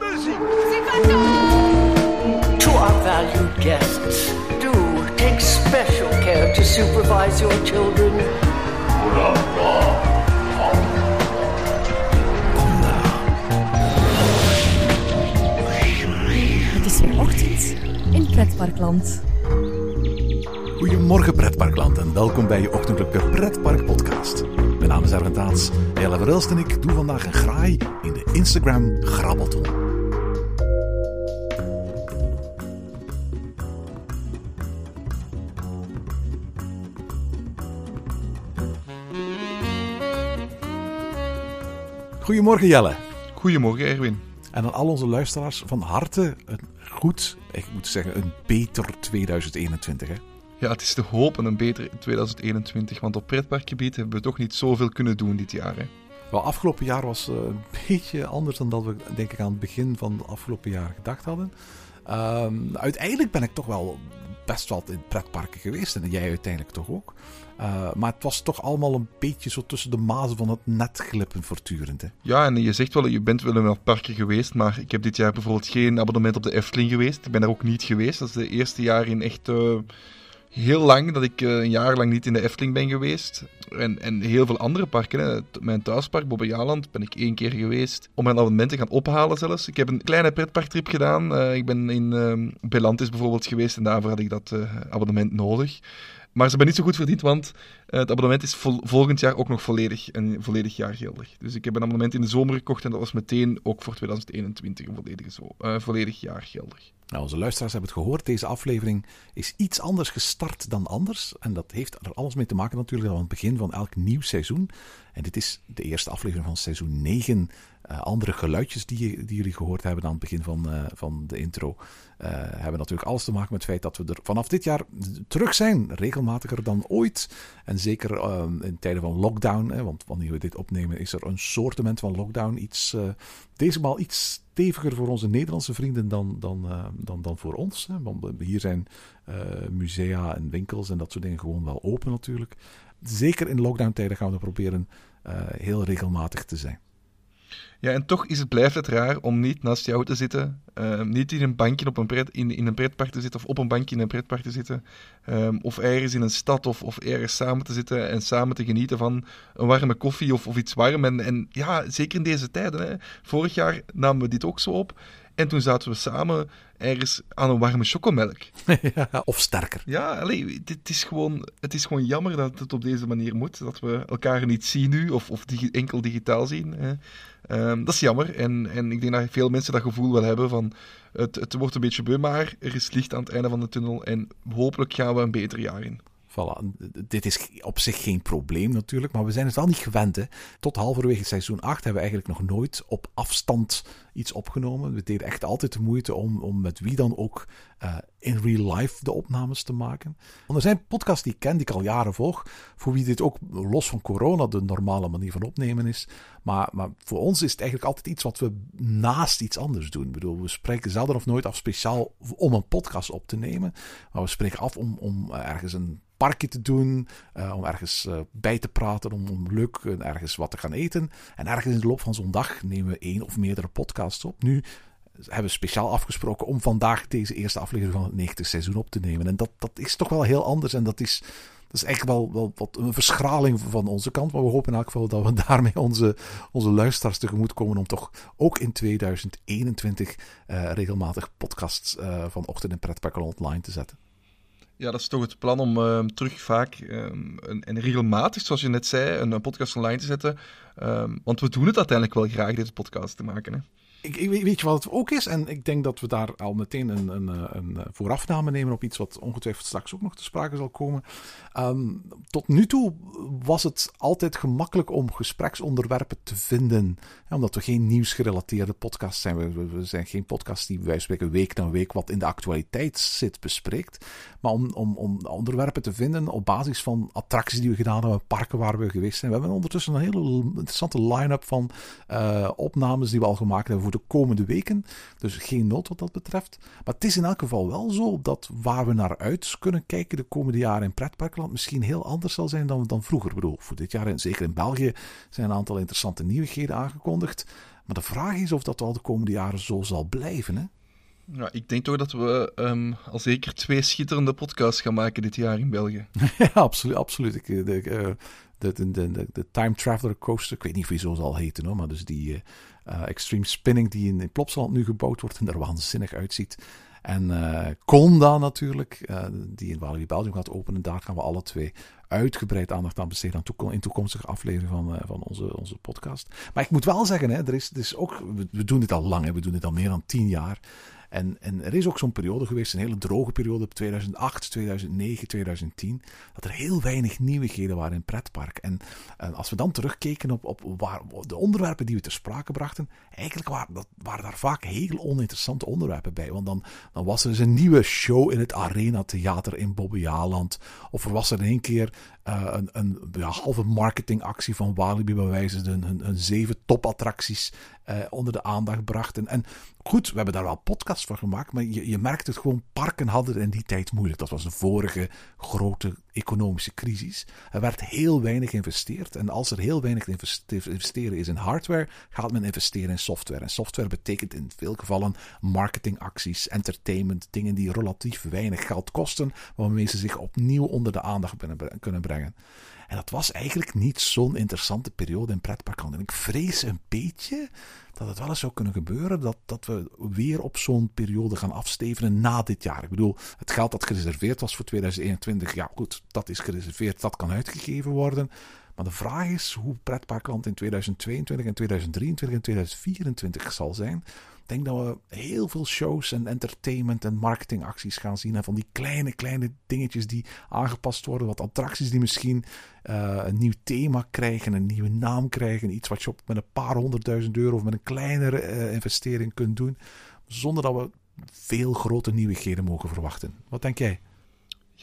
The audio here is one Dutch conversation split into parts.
Muziek. To our valued guests, do take special care to supervise your children. Het is weer ochtend in Pretparkland. Goedemorgen pretparkland en welkom bij je ochtendelijke pretpark podcast. Mijn naam is Erwin Taats. Jelle Verhulst en ik doen vandaag een graai in de Instagram Grabbelton. Goedemorgen Jelle. Goedemorgen Erwin. En aan al onze luisteraars van harte een goed, ik moet zeggen een beter 2021 hè. Ja, het is te hopen een beter 2021, want op pretparkgebied hebben we toch niet zoveel kunnen doen dit jaar. Hè. Wel, afgelopen jaar was eh, een beetje anders dan dat we denk ik aan het begin van het afgelopen jaar gedacht hadden. Ehm, uiteindelijk ben ik toch wel best wel in pretparken geweest en jij uiteindelijk toch ook. Uh, maar het was toch allemaal een beetje zo tussen de mazen van het net glippen voortdurend. Hè? Ja, en je zegt wel, je bent wel in wel parken geweest, maar ik heb dit jaar bijvoorbeeld geen abonnement op de Efteling geweest. Ik ben daar ook niet geweest. Dat is de eerste jaar in echt... Uh, heel lang dat ik uh, een jaar lang niet in de Efteling ben geweest. En, en heel veel andere parken. Mijn thuispark, Bobbejaanland, ben ik één keer geweest. Om mijn abonnement te gaan ophalen zelfs. Ik heb een kleine pretparktrip gedaan. Uh, ik ben in uh, Belantis bijvoorbeeld geweest en daarvoor had ik dat abonnement nodig. Maar ze hebben niet zo goed verdiend, want het abonnement is vol volgend jaar ook nog volledig, een volledig jaar geldig. Dus ik heb een abonnement in de zomer gekocht en dat was meteen ook voor 2021 een volledig, zo, volledig jaar geldig. Nou, onze luisteraars hebben het gehoord. Deze aflevering is iets anders gestart dan anders. En dat heeft er alles mee te maken natuurlijk aan het begin van elk nieuw seizoen. En dit is de eerste aflevering van seizoen 9. Uh, andere geluidjes die, die, jullie gehoord hebben aan het begin van, van de intro. Hebben natuurlijk alles te maken met het feit dat we er vanaf dit jaar terug zijn. Regelmatiger dan ooit. Zeker in tijden van lockdown. Hè, want wanneer we dit opnemen is er een soortement van lockdown. Iets, deze maal iets steviger voor onze Nederlandse vrienden dan, dan, uh, dan, dan voor ons. Hè. Want hier zijn uh, musea en winkels en dat soort dingen gewoon wel open natuurlijk. Zeker in lockdown-tijden gaan we proberen uh, heel regelmatig te zijn. Ja, en toch is het, blijft het raar om niet naast jou te zitten. Uh, niet in een bankje op een pret, in, in een pretpark te zitten of op een bankje in een pretpark te zitten. Um, of ergens in een stad of, of ergens samen te zitten en samen te genieten van een warme koffie of, of iets warm. En, en ja, zeker in deze tijden. Hè. Vorig jaar namen we dit ook zo op. En toen zaten we samen ergens aan een warme chocomelk. ja, of sterker. Ja, allee, het, is gewoon, het is gewoon jammer dat het op deze manier moet. Dat we elkaar niet zien nu, of, of digi enkel digitaal zien. Hè. Um, dat is jammer. En, en ik denk dat veel mensen dat gevoel wel hebben van... Het, het wordt een beetje beu, maar er is licht aan het einde van de tunnel. En hopelijk gaan we een beter jaar in. Voilà. Dit is op zich geen probleem natuurlijk, maar we zijn het wel niet gewend. Hè. Tot halverwege seizoen 8 hebben we eigenlijk nog nooit op afstand iets opgenomen. We deden echt altijd de moeite om, om met wie dan ook uh, in real life de opnames te maken. Want er zijn podcasts die ik ken, die ik al jaren volg, voor wie dit ook los van corona de normale manier van opnemen is. Maar, maar voor ons is het eigenlijk altijd iets wat we naast iets anders doen. Ik bedoel, we spreken zelden of nooit af speciaal om een podcast op te nemen, maar we spreken af om, om ergens een te doen, uh, om ergens uh, bij te praten, om, om leuk uh, ergens wat te gaan eten. En ergens in de loop van zo'n dag nemen we één of meerdere podcasts op. Nu hebben we speciaal afgesproken om vandaag deze eerste aflevering van het negende seizoen op te nemen. En dat, dat is toch wel heel anders en dat is... Dat is echt wel, wel wat een verschraling van onze kant. Maar we hopen in elk geval dat we daarmee onze, onze luisteraars tegemoet komen. Om toch ook in 2021 uh, regelmatig podcasts van Ochtend in Pretparken online te zetten. Ja, dat is toch het plan om uh, terug vaak um, en, regelmatig, zoals je net zei, een, podcast online te zetten. Um, want we doen het uiteindelijk wel graag, deze podcast te maken. Hè? Ik, weet je wat het ook is? En ik denk dat we daar al meteen een, een, een voorafname nemen op iets wat ongetwijfeld straks ook nog te sprake zal komen. Um, tot nu toe was het altijd gemakkelijk om gespreksonderwerpen te vinden. Omdat we geen nieuwsgerelateerde podcast zijn. We, we, zijn geen podcast die wij spreken week na week wat in de actualiteit zit bespreekt. Maar om, om, om onderwerpen te vinden op basis van attracties die we gedaan hebben, parken waar we geweest zijn. We hebben ondertussen een hele interessante line-up van uh, opnames die we al gemaakt hebben voor de komende weken. Dus geen nood wat dat betreft. Maar het is in elk geval wel zo dat waar we naar uit kunnen kijken de komende jaren in pretparkland misschien heel anders zal zijn dan, dan vroeger. Ik bedoel, voor dit jaar, en zeker in België, zijn een aantal interessante nieuwigheden aangekondigd. Maar de vraag is of dat al de komende jaren zo zal blijven. Hè? Ja, ik denk toch dat we um, al zeker twee schitterende podcasts gaan maken dit jaar in België. ja, absoluut. absoluut. Ik, de, de, de, de, de, Time Traveler Coaster, ik weet niet of hij zo zal heten, hoor, maar dus die uh, Extreme Spinning die in, in Plopsaland nu gebouwd wordt en er waanzinnig uitziet. En Conda natuurlijk, uh, die in Walibi Belgium gaat openen. Daar gaan we alle twee uitgebreid aandacht aan besteden in toekomstige afleveringen van, van onze, onze podcast. Maar ik moet wel zeggen, hè, er is, er is ook, we, doen dit al lang, we doen dit al meer dan tien jaar. En, en er is ook zo'n periode geweest, een hele droge periode, 2008, 2009, 2010, dat er heel weinig nieuwigheden waren in pretpark. En, en als we dan terugkeken op, op waar, de onderwerpen die we ter sprake brachten, eigenlijk waren, dat, waren daar vaak heel oninteressante onderwerpen bij. Want dan, dan was er eens een nieuwe show in het Arena Theater in Bobbejaanland. Of er was er in één keer uh, een, halve marketingactie van Walibi bij wijze hun, zeven topattracties uh, onder de aandacht brachten. En goed, we hebben daar wel podcasts voor gemaakt, maar je, je merkt het gewoon, parken hadden in die tijd moeilijk. Dat was de vorige grote economische crisis. Er werd heel weinig geïnvesteerd. En als er heel weinig investeren is in hardware, gaat men investeren in software. En software betekent in veel gevallen marketingacties, entertainment, dingen die relatief weinig geld kosten, waarmee ze zich opnieuw onder de aandacht kunnen brengen. En dat was eigenlijk niet zo'n interessante periode in pretparkland. En ik vrees een beetje dat het wel eens zou kunnen gebeuren dat, dat we weer op zo'n periode gaan afstevenen na dit jaar. Ik bedoel, het geld dat gereserveerd was voor 2021, ja goed, dat is gereserveerd, dat kan uitgegeven worden. Maar de vraag is hoe pretparkland in 2022 en 2023 en 2024 zal zijn. Ik denk dat we heel veel shows en entertainment en marketingacties gaan zien. En van die kleine, kleine dingetjes die aangepast worden. Wat attracties die misschien uh, een nieuw thema krijgen, een nieuwe naam krijgen. Iets wat je op met een paar honderdduizend euro of met een kleinere uh, investering kunt doen. Zonder dat we veel grote nieuwigheden mogen verwachten. Wat denk jij?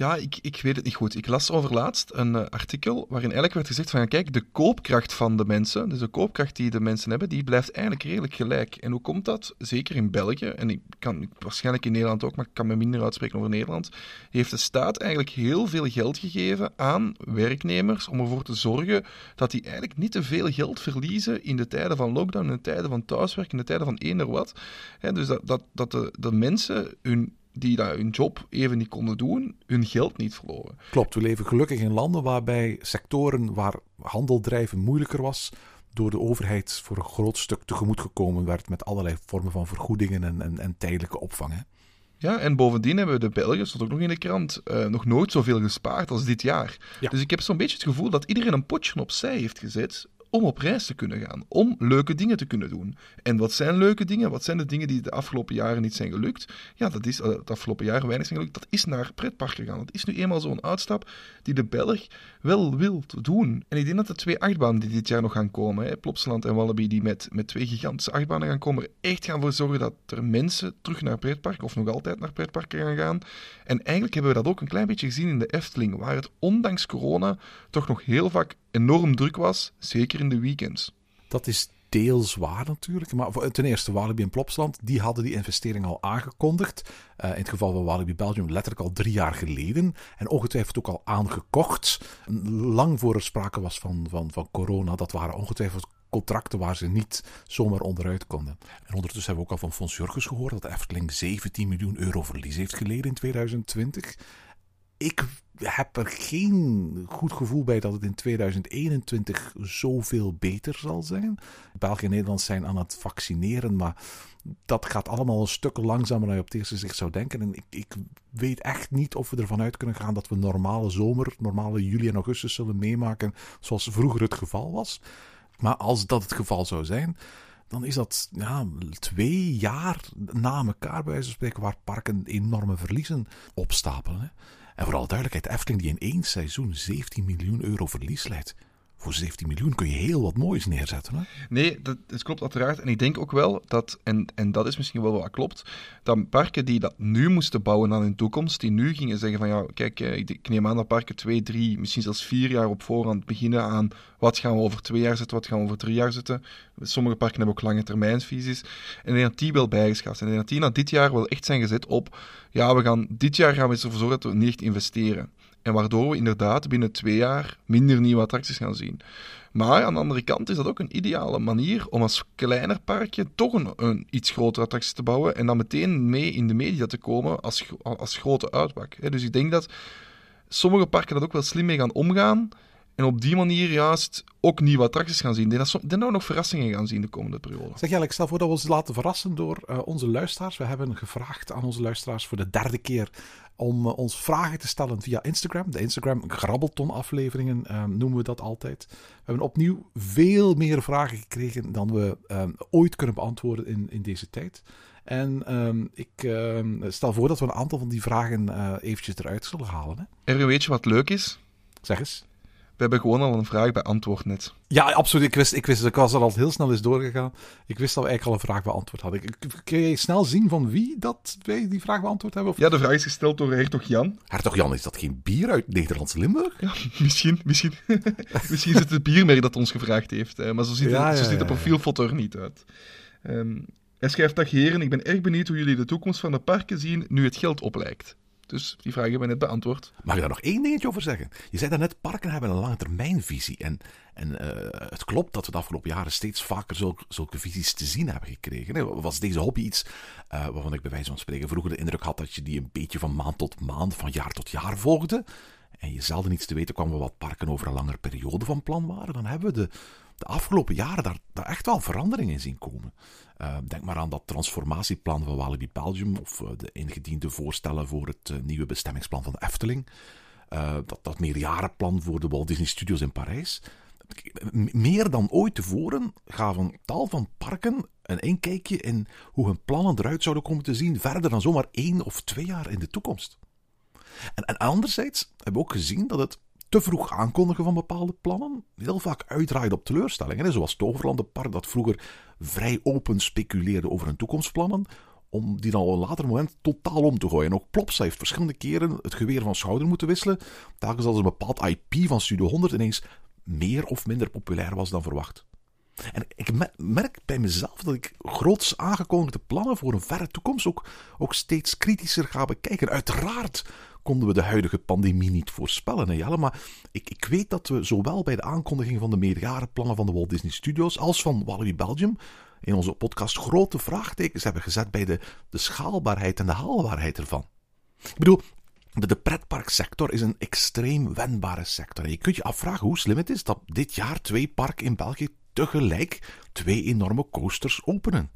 Ja, ik, ik weet het niet goed. Ik las overlaatst een uh, artikel waarin eigenlijk werd gezegd van, kijk, de koopkracht van de mensen, dus de koopkracht die de mensen hebben, die blijft eigenlijk redelijk gelijk. En hoe komt dat? Zeker in België, en ik kan waarschijnlijk in Nederland ook, maar ik kan me minder uitspreken over Nederland, heeft de staat eigenlijk heel veel geld gegeven aan werknemers om ervoor te zorgen dat die eigenlijk niet te veel geld verliezen in de tijden van lockdown, in de tijden van thuiswerk, in de tijden van eender wat. dus dat, dat, dat de, de mensen hun die daar hun job even niet konden doen, hun geld niet verloren. Klopt, we leven gelukkig in landen waarbij sectoren waar handel drijven moeilijker was, door de overheid voor een groot stuk tegemoet gekomen werd met allerlei vormen van vergoedingen en, en, en tijdelijke opvang. Hè? Ja, en bovendien hebben we de Belgen, stond ook nog in de krant, uh, nog nooit zoveel gespaard als dit jaar. Dus ik heb zo'n beetje het gevoel dat iedereen een potje opzij heeft gezet om op reis te kunnen gaan, om leuke dingen te kunnen doen. En wat zijn leuke dingen? Wat zijn de dingen die de afgelopen jaren niet zijn gelukt? Ja, dat is uh, de afgelopen jaren weinig zijn gelukt. Dat is naar pretparken gaan. Dat is nu eenmaal zo'n uitstap die de Belg wel wil doen. En ik denk dat de twee achtbanen die dit jaar nog gaan komen, hè, Plopsaland en Wallaby, die met, met twee gigantische achtbanen gaan komen, er echt gaan voor zorgen dat er mensen terug naar pretparken, of nog altijd naar pretparken gaan gaan. En eigenlijk hebben we dat ook een klein beetje gezien in de Efteling, waar het ondanks corona toch nog heel vaak enorm druk was, zeker in de weekends. Dat is deels waar natuurlijk. Maar ten eerste, Walibi en Plopsland, die hadden die investering al aangekondigd. Uh, in het geval van Walibi Belgium letterlijk al drie jaar geleden. En ongetwijfeld ook al aangekocht. Lang voor er sprake was van, van, van corona. Dat waren ongetwijfeld contracten waar ze niet zomaar onderuit konden. En ondertussen hebben we ook al van Fons Jurgens gehoord dat de Efteling 17 miljoen euro verlies heeft geleden in 2020. Ik heb er geen goed gevoel bij dat het in 2021 zoveel beter zal zijn. België en Nederland zijn aan het vaccineren, maar dat gaat allemaal een stuk langzamer dan je op het eerste zicht zou denken. En ik, ik weet echt niet of we ervan uit kunnen gaan dat we normale zomer, normale juli en augustus zullen meemaken zoals vroeger het geval was. Maar als dat het geval zou zijn, dan is dat ja, twee jaar na elkaar, bij wijze van spreken, waar parken enorme verliezen opstapelen. Hè. En vooral duidelijkheid, Efteling die in één seizoen 17 miljoen euro verlies leidt voor 17 miljoen kun je heel wat moois neerzetten. Hè? Nee, dat, dat, klopt uiteraard. En ik denk ook wel dat, en, en dat is misschien wel wat klopt, dat parken die dat nu moesten bouwen aan hun toekomst, die nu gingen zeggen van ja, kijk, eh, ik neem aan dat parken twee, drie, misschien zelfs vier jaar op voorhand beginnen aan wat gaan we over twee jaar zetten, wat gaan we over drie jaar zetten. Sommige parken hebben ook lange termijnvisies. En ik denk dat die wel bijgeschaft zijn. En dat die na dit jaar wel echt zijn gezet op, ja, we gaan, dit jaar gaan we ervoor zorgen dat we niet investeren. En waardoor we inderdaad binnen twee jaar minder nieuwe attracties gaan zien. Maar aan de andere kant is dat ook een ideale manier om als kleiner parkje toch een, een iets grotere attractie te bouwen en dan meteen mee in de media te komen als, als grote uitpak. Dus ik denk dat sommige parken dat ook wel slim mee gaan omgaan. En op die manier juist ook nieuwe attracties gaan zien. Ik denk dat we nog verrassingen gaan zien de komende periode. Zeg jij, ik stel voor dat we ons laten verrassen door uh, onze luisteraars. We hebben gevraagd aan onze luisteraars voor de derde keer om uh, ons vragen te stellen via Instagram. De Instagram Grabbelton afleveringen uh, noemen we dat altijd. We hebben opnieuw veel meer vragen gekregen dan we ooit kunnen beantwoorden in, in deze tijd. En um, ik um, stel voor dat we een aantal van die vragen uh, eventjes eruit zullen halen. Hè? Erwin, weet je wat leuk is? Zeg eens. We hebben gewoon al een vraag beantwoord net. Ja, absoluut. Ik wist, ik wist, ik was er al heel snel eens doorgegaan. Ik wist dat we eigenlijk al een vraag beantwoord hadden. Kun je snel zien van wie dat wij die vraag beantwoord hebben? Of... Ja, de vraag is gesteld door Hertog Jan. Hertog Jan, is dat geen bier uit Nederlands Limburg? Ja, misschien. Misschien, misschien is het het biermerk dat ons gevraagd heeft. Maar zo ziet, ja, het, zo ja, ziet de profielfoto er niet uit. Um, hij schrijft, dag heren, ik ben erg benieuwd hoe jullie de toekomst van de parken zien nu het geld oplijkt. Dus die vraag hebben we net beantwoord. Mag ik daar nog één dingetje over zeggen? Je zei daarnet, parken hebben een lange termijnvisie. En, en uh, het klopt dat we de afgelopen jaren steeds vaker zulke, zulke visies te zien hebben gekregen. Was deze hobby iets uh, waarvan ik bij wijze van spreken vroeger de indruk had dat je die een beetje van maand tot maand, van jaar tot jaar volgde? En je zelden iets te weten kwam wat parken over een langere periode van plan waren. Dan hebben we de, de afgelopen jaren daar, daar echt wel veranderingen in zien komen. Uh, denk maar aan dat transformatieplan van Walibi Belgium of uh, de ingediende voorstellen voor het uh, nieuwe bestemmingsplan van de Efteling. dat, dat meerjarenplan voor de Walt Disney Studios in Parijs. Meer dan ooit tevoren gaven tal van parken een inkijkje in hoe hun plannen eruit zouden komen te zien, verder dan zomaar één of twee jaar in de toekomst. En, en anderzijds hebben we ook gezien dat het te vroeg aankondigen van bepaalde plannen heel vaak uitdraait op teleurstellingen. Zoals Toverlandenpark, dat vroeger vrij open speculeerde over hun toekomstplannen, om die dan op een later moment totaal om te gooien. En ook Plopsa heeft verschillende keren het geweer van schouder moeten wisselen, telkens als een bepaald IP van Studio 100 ineens meer of minder populair was dan verwacht. En ik merk bij mezelf dat ik groots aangekondigde plannen voor een verre toekomst ook, ook steeds kritischer ga bekijken. Uiteraard konden we de huidige pandemie niet voorspellen, hè Jelle, maar ik, ik weet dat we zowel bij de aankondiging van de meerjarenplannen van de Walt Disney Studios als van Walibi Belgium in onze podcast grote vraagtekens hebben gezet bij de, de schaalbaarheid en de haalbaarheid ervan. Ik bedoel, de, de pretparksector is een extreem wendbare sector. Je kunt je afvragen hoe slim het is dat dit jaar twee parken in België tegelijk twee enorme coasters openen.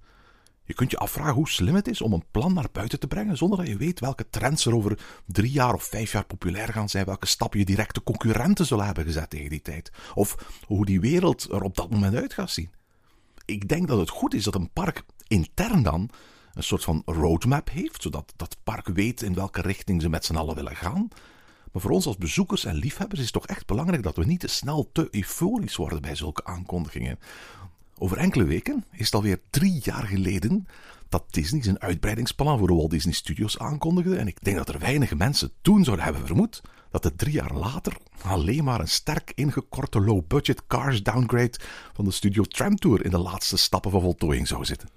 Je kunt je afvragen hoe slim het is om een plan naar buiten te brengen zonder dat je weet welke trends er over drie jaar of vijf jaar populair gaan zijn, welke stappen je directe concurrenten zullen hebben gezet tegen die tijd, of hoe die wereld er op dat moment uit gaat zien. Ik denk dat het goed is dat een park intern dan een soort van roadmap heeft, zodat dat park weet in welke richting ze met z'n allen willen gaan. Maar voor ons als bezoekers en liefhebbers is het toch echt belangrijk dat we niet te snel te euforisch worden bij zulke aankondigingen. Over enkele weken is het alweer drie jaar geleden dat Disney zijn uitbreidingsplan voor de Walt Disney Studios aankondigde. En ik denk dat er weinig mensen toen zouden hebben vermoed dat het drie jaar later alleen maar een sterk ingekorte low-budget Cars downgrade van de Studio Tram Tour in de laatste stappen van voltooiing zou zitten.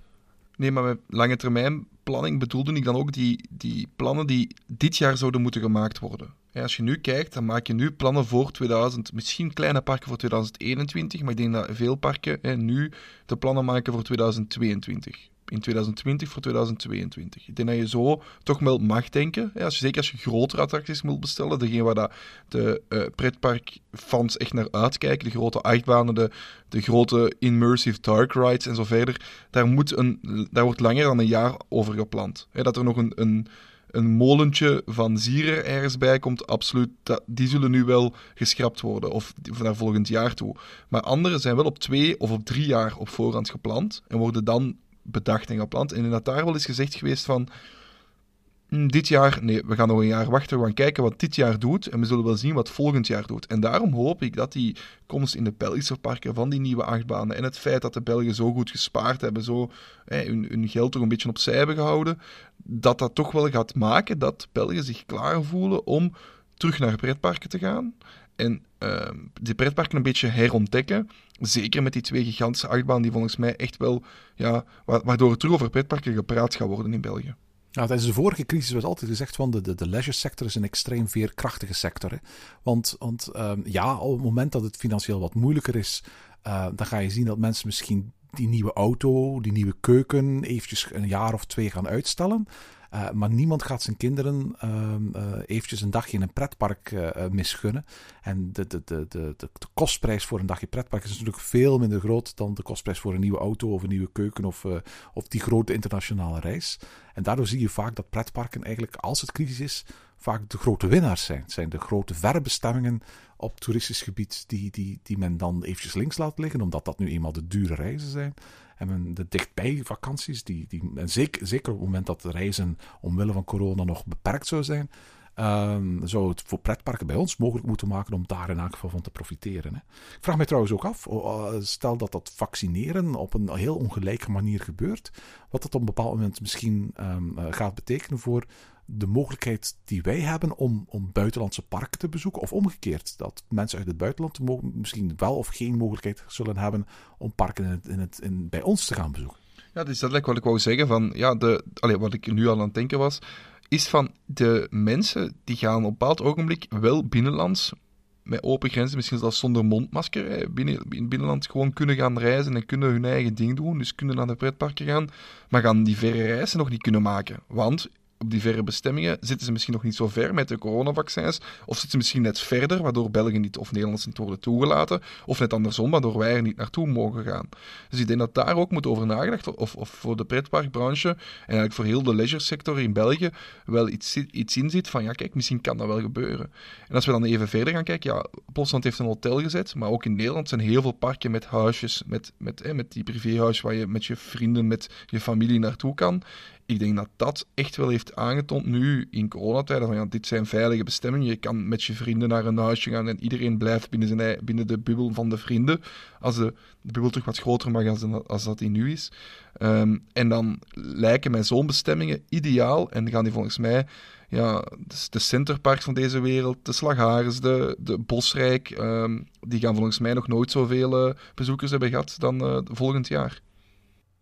Nee, maar met lange termijn planning bedoelde ik dan ook die, die plannen die dit jaar zouden moeten gemaakt worden. Als je nu kijkt, dan maak je nu plannen voor 2000, misschien kleine parken voor 2021, maar ik denk dat veel parken hè, nu de plannen maken voor 2022 in 2020 voor 2022. Ik denk dat je zo toch wel mag denken. als je, zeker als je grotere attracties moet bestellen, degene waar dat de uh, pretparkfans echt naar uitkijken, de grote achtbanen, de, de grote immersive dark rides en zo verder, daar, moet een, daar wordt langer dan een jaar over gepland. dat er nog een, een, een molentje van zieren ergens bij komt, absoluut, die zullen nu wel geschrapt worden, of, naar volgend jaar toe. Maar andere zijn wel op twee of op drie jaar op voorhand gepland en worden dan bedacht en gepland. En dat daar wel is gezegd geweest van... Hm, dit jaar, nee, we gaan nog een jaar wachten. We gaan kijken wat dit jaar doet. En we zullen wel zien wat volgend jaar doet. En daarom hoop ik dat die komst in de Belgische parken van die nieuwe achtbanen. En het feit dat de Belgen zo goed gespaard hebben. Zo hun, geld toch een beetje opzij hebben gehouden. Dat dat toch wel gaat maken dat Belgen zich klaar voelen om terug naar pretparken te gaan. En uh, die pretparken een beetje herontdekken. Zeker met die twee gigantische achtbanen die volgens mij echt wel, ja, waardoor er terug over pretparken gepraat gaat worden in België. Nou, tijdens de vorige crisis was altijd gezegd van de, de, de leisure sector is een extreem veerkrachtige sector. Hè? Want, want um, ja, op het moment dat het financieel wat moeilijker is, uh, dan ga je zien dat mensen misschien die nieuwe auto, die nieuwe keuken eventjes een jaar of twee gaan uitstellen. Uh, maar niemand gaat zijn kinderen uh, uh, eventjes een dagje in een pretpark misgunnen. En de, de, de, de, de, kostprijs voor een dagje pretpark is natuurlijk veel minder groot dan de kostprijs voor een nieuwe auto of een nieuwe keuken of, of die grote internationale reis. En daardoor zie je vaak dat pretparken eigenlijk, als het crisis is, vaak de grote winnaars zijn. Het zijn de grote verbestemmingen op toeristisch gebied die, die, die men dan eventjes links laat liggen, omdat dat nu eenmaal de dure reizen zijn. En de dichtbij vakanties, die, die, en zeker, zeker op het moment dat de reizen omwille van corona nog beperkt zou zijn, um, zou het voor pretparken bij ons mogelijk moeten maken om daar in elk geval van te profiteren. Hè. Ik vraag mij trouwens ook af, stel dat dat vaccineren op een heel ongelijke manier gebeurt, wat dat op een bepaald moment misschien um, gaat betekenen voor de mogelijkheid die wij hebben om, om buitenlandse parken te bezoeken. Of omgekeerd, dat mensen uit het buitenland misschien wel of geen mogelijkheid zullen hebben om parken in het, in het, in, bij ons te gaan bezoeken. Ja, dus dat is wat ik wou zeggen. Van, ja, de, allez, wat ik nu al aan het denken was, is van de mensen die gaan op een bepaald ogenblik wel binnenlands met open grenzen, misschien zelfs zonder mondmasker, binnen, in het binnenland gewoon kunnen gaan reizen en kunnen hun eigen ding doen. Dus kunnen naar de pretparken gaan, maar gaan die verre reizen nog niet kunnen maken. Want op die verre bestemmingen zitten ze misschien nog niet zo ver met de coronavaccins, of zitten ze misschien net verder, waardoor Belgen niet of Nederlanders niet worden toegelaten, of net andersom, waardoor wij er niet naartoe mogen gaan. Dus ik denk dat daar ook moet over nagedacht of, of voor de pretparkbranche en eigenlijk voor heel de leisure sector in België wel iets, iets in zit van ja, kijk, misschien kan dat wel gebeuren. En als we dan even verder gaan kijken, ja, Plotseland heeft een hotel gezet, maar ook in Nederland zijn heel veel parken met huisjes, met, met, hè, met die privéhuis waar je met je vrienden, met je familie naartoe kan ik denk dat dat echt wel heeft aangetoond nu in coronatijden. Van ja, dit zijn veilige bestemmingen. Je kan met je vrienden naar een huisje gaan en iedereen blijft binnen, zijn, binnen de bubbel van de vrienden. Als de, bubbel toch wat groter mag als, als dat die nu is. Um, en dan lijken mij zo'n bestemmingen ideaal. En gaan die volgens mij ja, de centerparks van deze wereld, de Slaghares, de, de Bosrijk, um, die gaan volgens mij nog nooit zoveel uh, bezoekers hebben gehad dan uh, volgend jaar.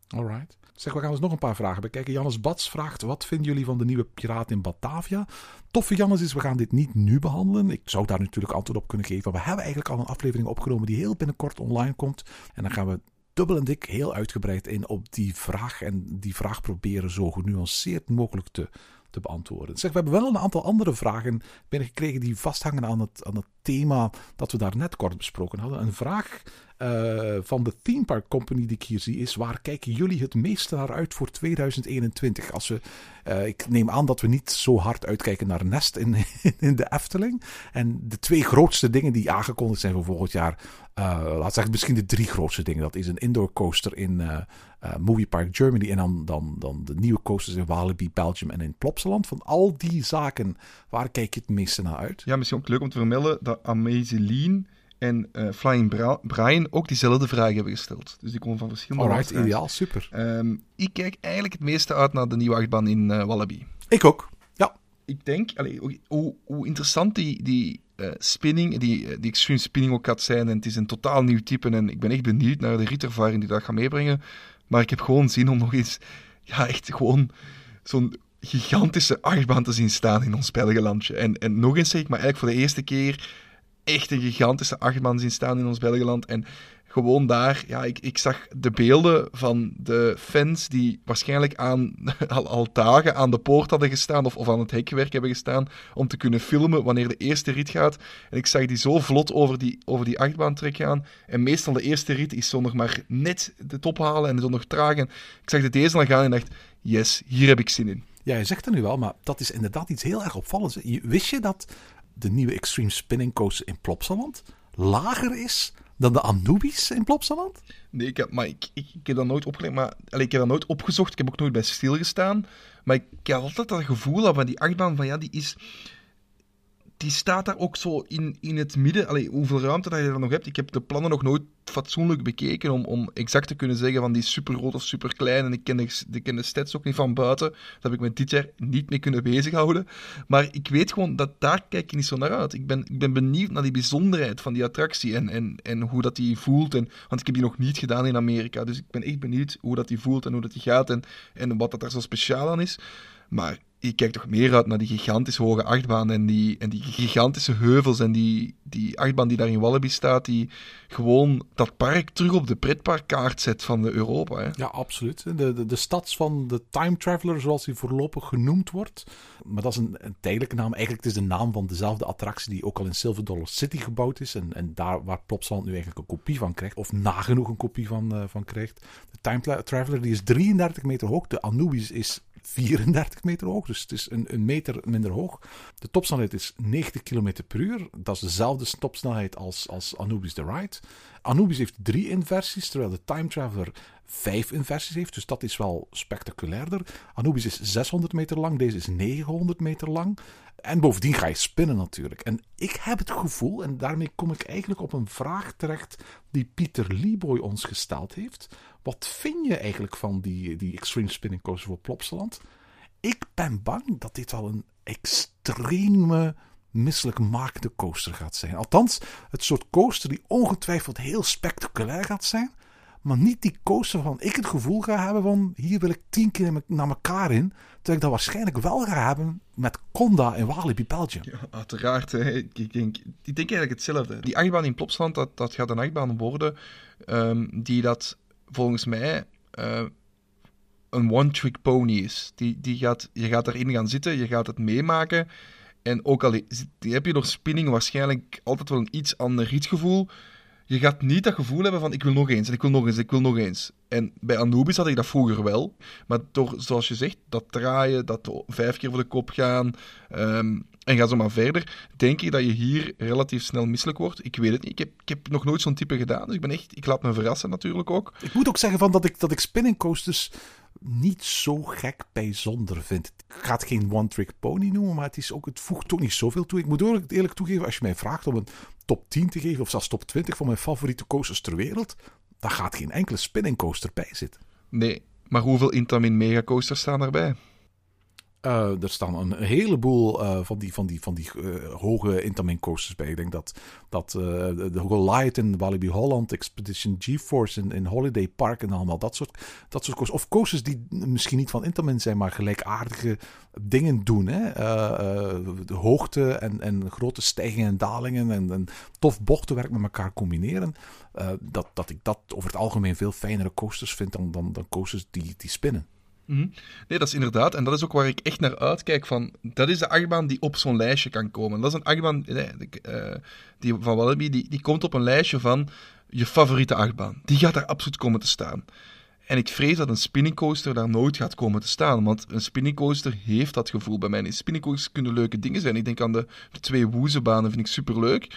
Alright. Zeg, we gaan eens nog een paar vragen bekijken. Jannes Bats vraagt: wat vinden jullie van de nieuwe piraat in Batavia? Toffe Jannes is, we gaan dit niet nu behandelen. Ik zou daar natuurlijk antwoord op kunnen geven. We hebben eigenlijk al een aflevering opgenomen die heel binnenkort online komt. En dan gaan we dubbel en dik heel uitgebreid in op die vraag. En die vraag proberen zo genuanceerd mogelijk te, te beantwoorden. Zeg, we hebben wel een aantal andere vragen binnengekregen die vasthangen aan het, aan het thema dat we daar net kort besproken hadden. Een vraag uh, van de Theme Park Company die ik hier zie is: waar kijken jullie het meeste naar uit voor 2021? Als we, uh, ik neem aan dat we niet zo hard uitkijken naar Nest in, in de Efteling. En de twee grootste dingen die aangekondigd zijn voor volgend jaar, uh, laat zeggen misschien de drie grootste dingen. Dat is een indoor coaster in Movie Park Germany en dan, dan, dan de nieuwe coasters in Walibi, Belgium en in Plopsaland. Van al die zaken, waar kijk je het meeste naar uit? Ja, misschien ook leuk om te vermelden dat Amazeline en uh, Flying Bra Brian ook diezelfde vraag hebben gesteld. Dus die komen van verschillende Alright, ideaal, super. Um, ik kijk eigenlijk het meeste uit naar de nieuwe achtbaan in uh, Wallaby. Ik ook, ja. Ik denk, allee, hoe, hoe interessant die, die uh, spinning, die, die extreme spinning ook gaat zijn. En het is een totaal nieuw type en ik ben echt benieuwd naar de rietervaring die dat gaat meebrengen. Maar ik heb gewoon zin om nog eens, ja echt gewoon zo'n gigantische achtbaan te zien staan in ons Belgelandje. En, en nog eens zeg ik, maar eigenlijk voor de eerste keer echt een gigantische achtbaan zien staan in ons Belgeland. En gewoon daar, ja, ik, ik zag de beelden van de fans die waarschijnlijk al, al dagen aan de poort hadden gestaan of, of aan het hekwerk hebben gestaan om te kunnen filmen wanneer de eerste rit gaat. En ik zag die zo vlot over die, over die achtbaantrek gaan. En meestal de eerste rit is zo nog maar net de top halen en zo nog traag. En ik zag de deze al gaan en dacht, yes, hier heb ik zin in. Ja, je zegt het nu wel, maar dat is inderdaad iets heel erg opvallends. Wist je dat de nieuwe Extreme Spinning Coaster in Plopsaland lager is dan de Anubis in Plopsaland? Nee, ik heb, maar ik, ik, heb dat nooit opgelegd. Maar, allez, ik heb dat nooit opgezocht. Ik heb ook nooit bij stilgestaan. Maar ik, ik heb altijd dat gevoel van die achtbaan, van ja, die is... Die staat daar ook zo in, in het midden. Allee, hoeveel ruimte dat je er nog hebt. Ik heb de plannen nog nooit fatsoenlijk bekeken om, om exact te kunnen zeggen van die super groot of super klein. En ik ken, de, ik ken de stats ook niet van buiten. Dat heb ik me dit jaar niet mee kunnen bezighouden. Maar ik weet gewoon dat daar kijk ik niet zo naar uit. Ik ben, ik ben benieuwd naar die bijzonderheid van die attractie en, en, en hoe dat die voelt. En, want ik heb die nog niet gedaan in Amerika. Dus ik ben echt benieuwd hoe dat die voelt en hoe dat die gaat en, en wat dat er zo speciaal aan is. Maar je kijkt toch meer uit naar die gigantisch hoge achtbaan en die, en die gigantische heuvels en die, die achtbaan die daar in Wallaby staat, die gewoon dat park terug op de pretparkkaart zet van de Europa. Hè? Ja, absoluut. De, de, de stad van de Time Traveler, zoals die voorlopig genoemd wordt. Maar dat is een, een tijdelijke naam. Eigenlijk het is de naam van dezelfde attractie die ook al in Silver Dollar City gebouwd is. En, en daar waar Plopsaland nu eigenlijk een kopie van krijgt. Of nagenoeg een kopie van, uh, van krijgt. De Time Traveler die is 33 meter hoog. De Anubis is 34 meter hoog, dus het is een, een meter minder hoog. De topsnelheid is 90 km per uur. Dat is dezelfde topsnelheid als, als Anubis The Ride. Anubis heeft drie inversies, terwijl de Time Traveler vijf inversies heeft. Dus dat is wel spectaculairder. Anubis is 600 meter lang, deze is 900 meter lang. En bovendien ga je spinnen natuurlijk. En ik heb het gevoel, en daarmee kom ik eigenlijk op een vraag terecht die Pieter Leeboy ons gesteld heeft. Wat vind je eigenlijk van die, die Extreme Spinning Coaster voor Plopsaland? Ik ben bang dat dit wel een extreme misselijkmakende coaster gaat zijn. Althans, het soort coaster die ongetwijfeld heel spectaculair gaat zijn. Maar niet die coaster van ik het gevoel ga hebben van hier wil ik tien keer naar elkaar in. Terwijl ik dat waarschijnlijk wel ga hebben met Conda in Walibi Belgium. Ja, uiteraard. Ik, denk, ik denk eigenlijk hetzelfde. Die achtbaan in Plopsland, dat, dat gaat een achtbaan worden um, die dat volgens mij uh, een one-trick pony is. Die, die gaat, je gaat erin gaan zitten, je gaat het meemaken. En ook al heb je door spinning waarschijnlijk altijd wel een iets ander ritgevoel, je gaat niet dat gevoel hebben van ik wil nog eens en ik wil nog eens, ik wil nog eens. En bij Anubis had ik dat vroeger wel. Maar door, zoals je zegt, dat draaien, dat vijf keer voor de kop gaan um, en ga zo maar verder, denk ik dat je hier relatief snel misselijk wordt. Ik weet het niet. Ik heb, ik heb nog nooit zo'n type gedaan. Dus ik ben echt, ik laat me verrassen natuurlijk ook. Ik moet ook zeggen van dat ik, dat ik spinning coasters niet zo gek bijzonder vind. Ik ga het geen one-trick pony noemen, maar het, is ook, het voegt ook niet zoveel toe. Ik moet ook eerlijk toegeven, als je mij vraagt om een top 10 te geven, of zelfs top 20 van mijn favoriete coasters ter wereld, dan gaat geen enkele spinning coaster bij zitten. Nee, maar hoeveel Intamin Mega coasters staan erbij? Uh, er staan een heleboel uh, van die, van die, van die uh, hoge Intamin coasters bij. Ik denk dat, dat de Goliath in Walibi Holland, Expedition GeForce in, in Holiday Park en allemaal dat soort, dat soort coasters. Of coasters die misschien niet van Intamin zijn, maar gelijkaardige dingen doen. Hè? de hoogte en, en grote stijgingen en dalingen en, en tof bochtenwerk met elkaar combineren. dat, dat ik dat over het algemeen veel fijnere coasters vind dan, dan, dan coasters die, die spinnen. Mhm. Nee, dat is inderdaad. En dat is ook waar ik echt naar uitkijk. Van, dat is de achtbaan die op zo'n lijstje kan komen. Dat is een achtbaan nee, uh, die, van Wallaby. Die, die komt op een lijstje van je favoriete achtbaan. Die gaat daar absoluut komen te staan. En ik vrees dat een spinningcoaster daar nooit gaat komen te staan. Want een spinningcoaster heeft dat gevoel bij mij. Een spinningcoasters kunnen leuke dingen zijn. Ik denk aan de, de twee woezebanen, vind ik superleuk.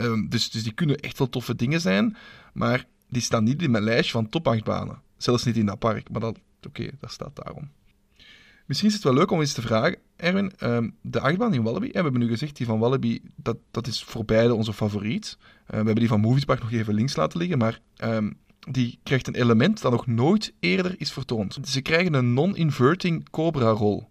Um, dus, dus die kunnen echt wel toffe dingen zijn. Maar die staan niet in mijn lijstje van top achtbanen. Zelfs niet in dat park. Maar dat, Oké, dat staat daarom. Misschien is het wel leuk om eens te vragen, Erwin, um, de achtbaan in Wallaby, we hebben nu gezegd, die van Wallaby, dat, dat is voor beide onze favoriet. Uh, we hebben die van Moviespark nog even links laten liggen, maar um, die krijgt een element dat nog nooit eerder is vertoond. Ze krijgen een non-inverting Cobra-rol.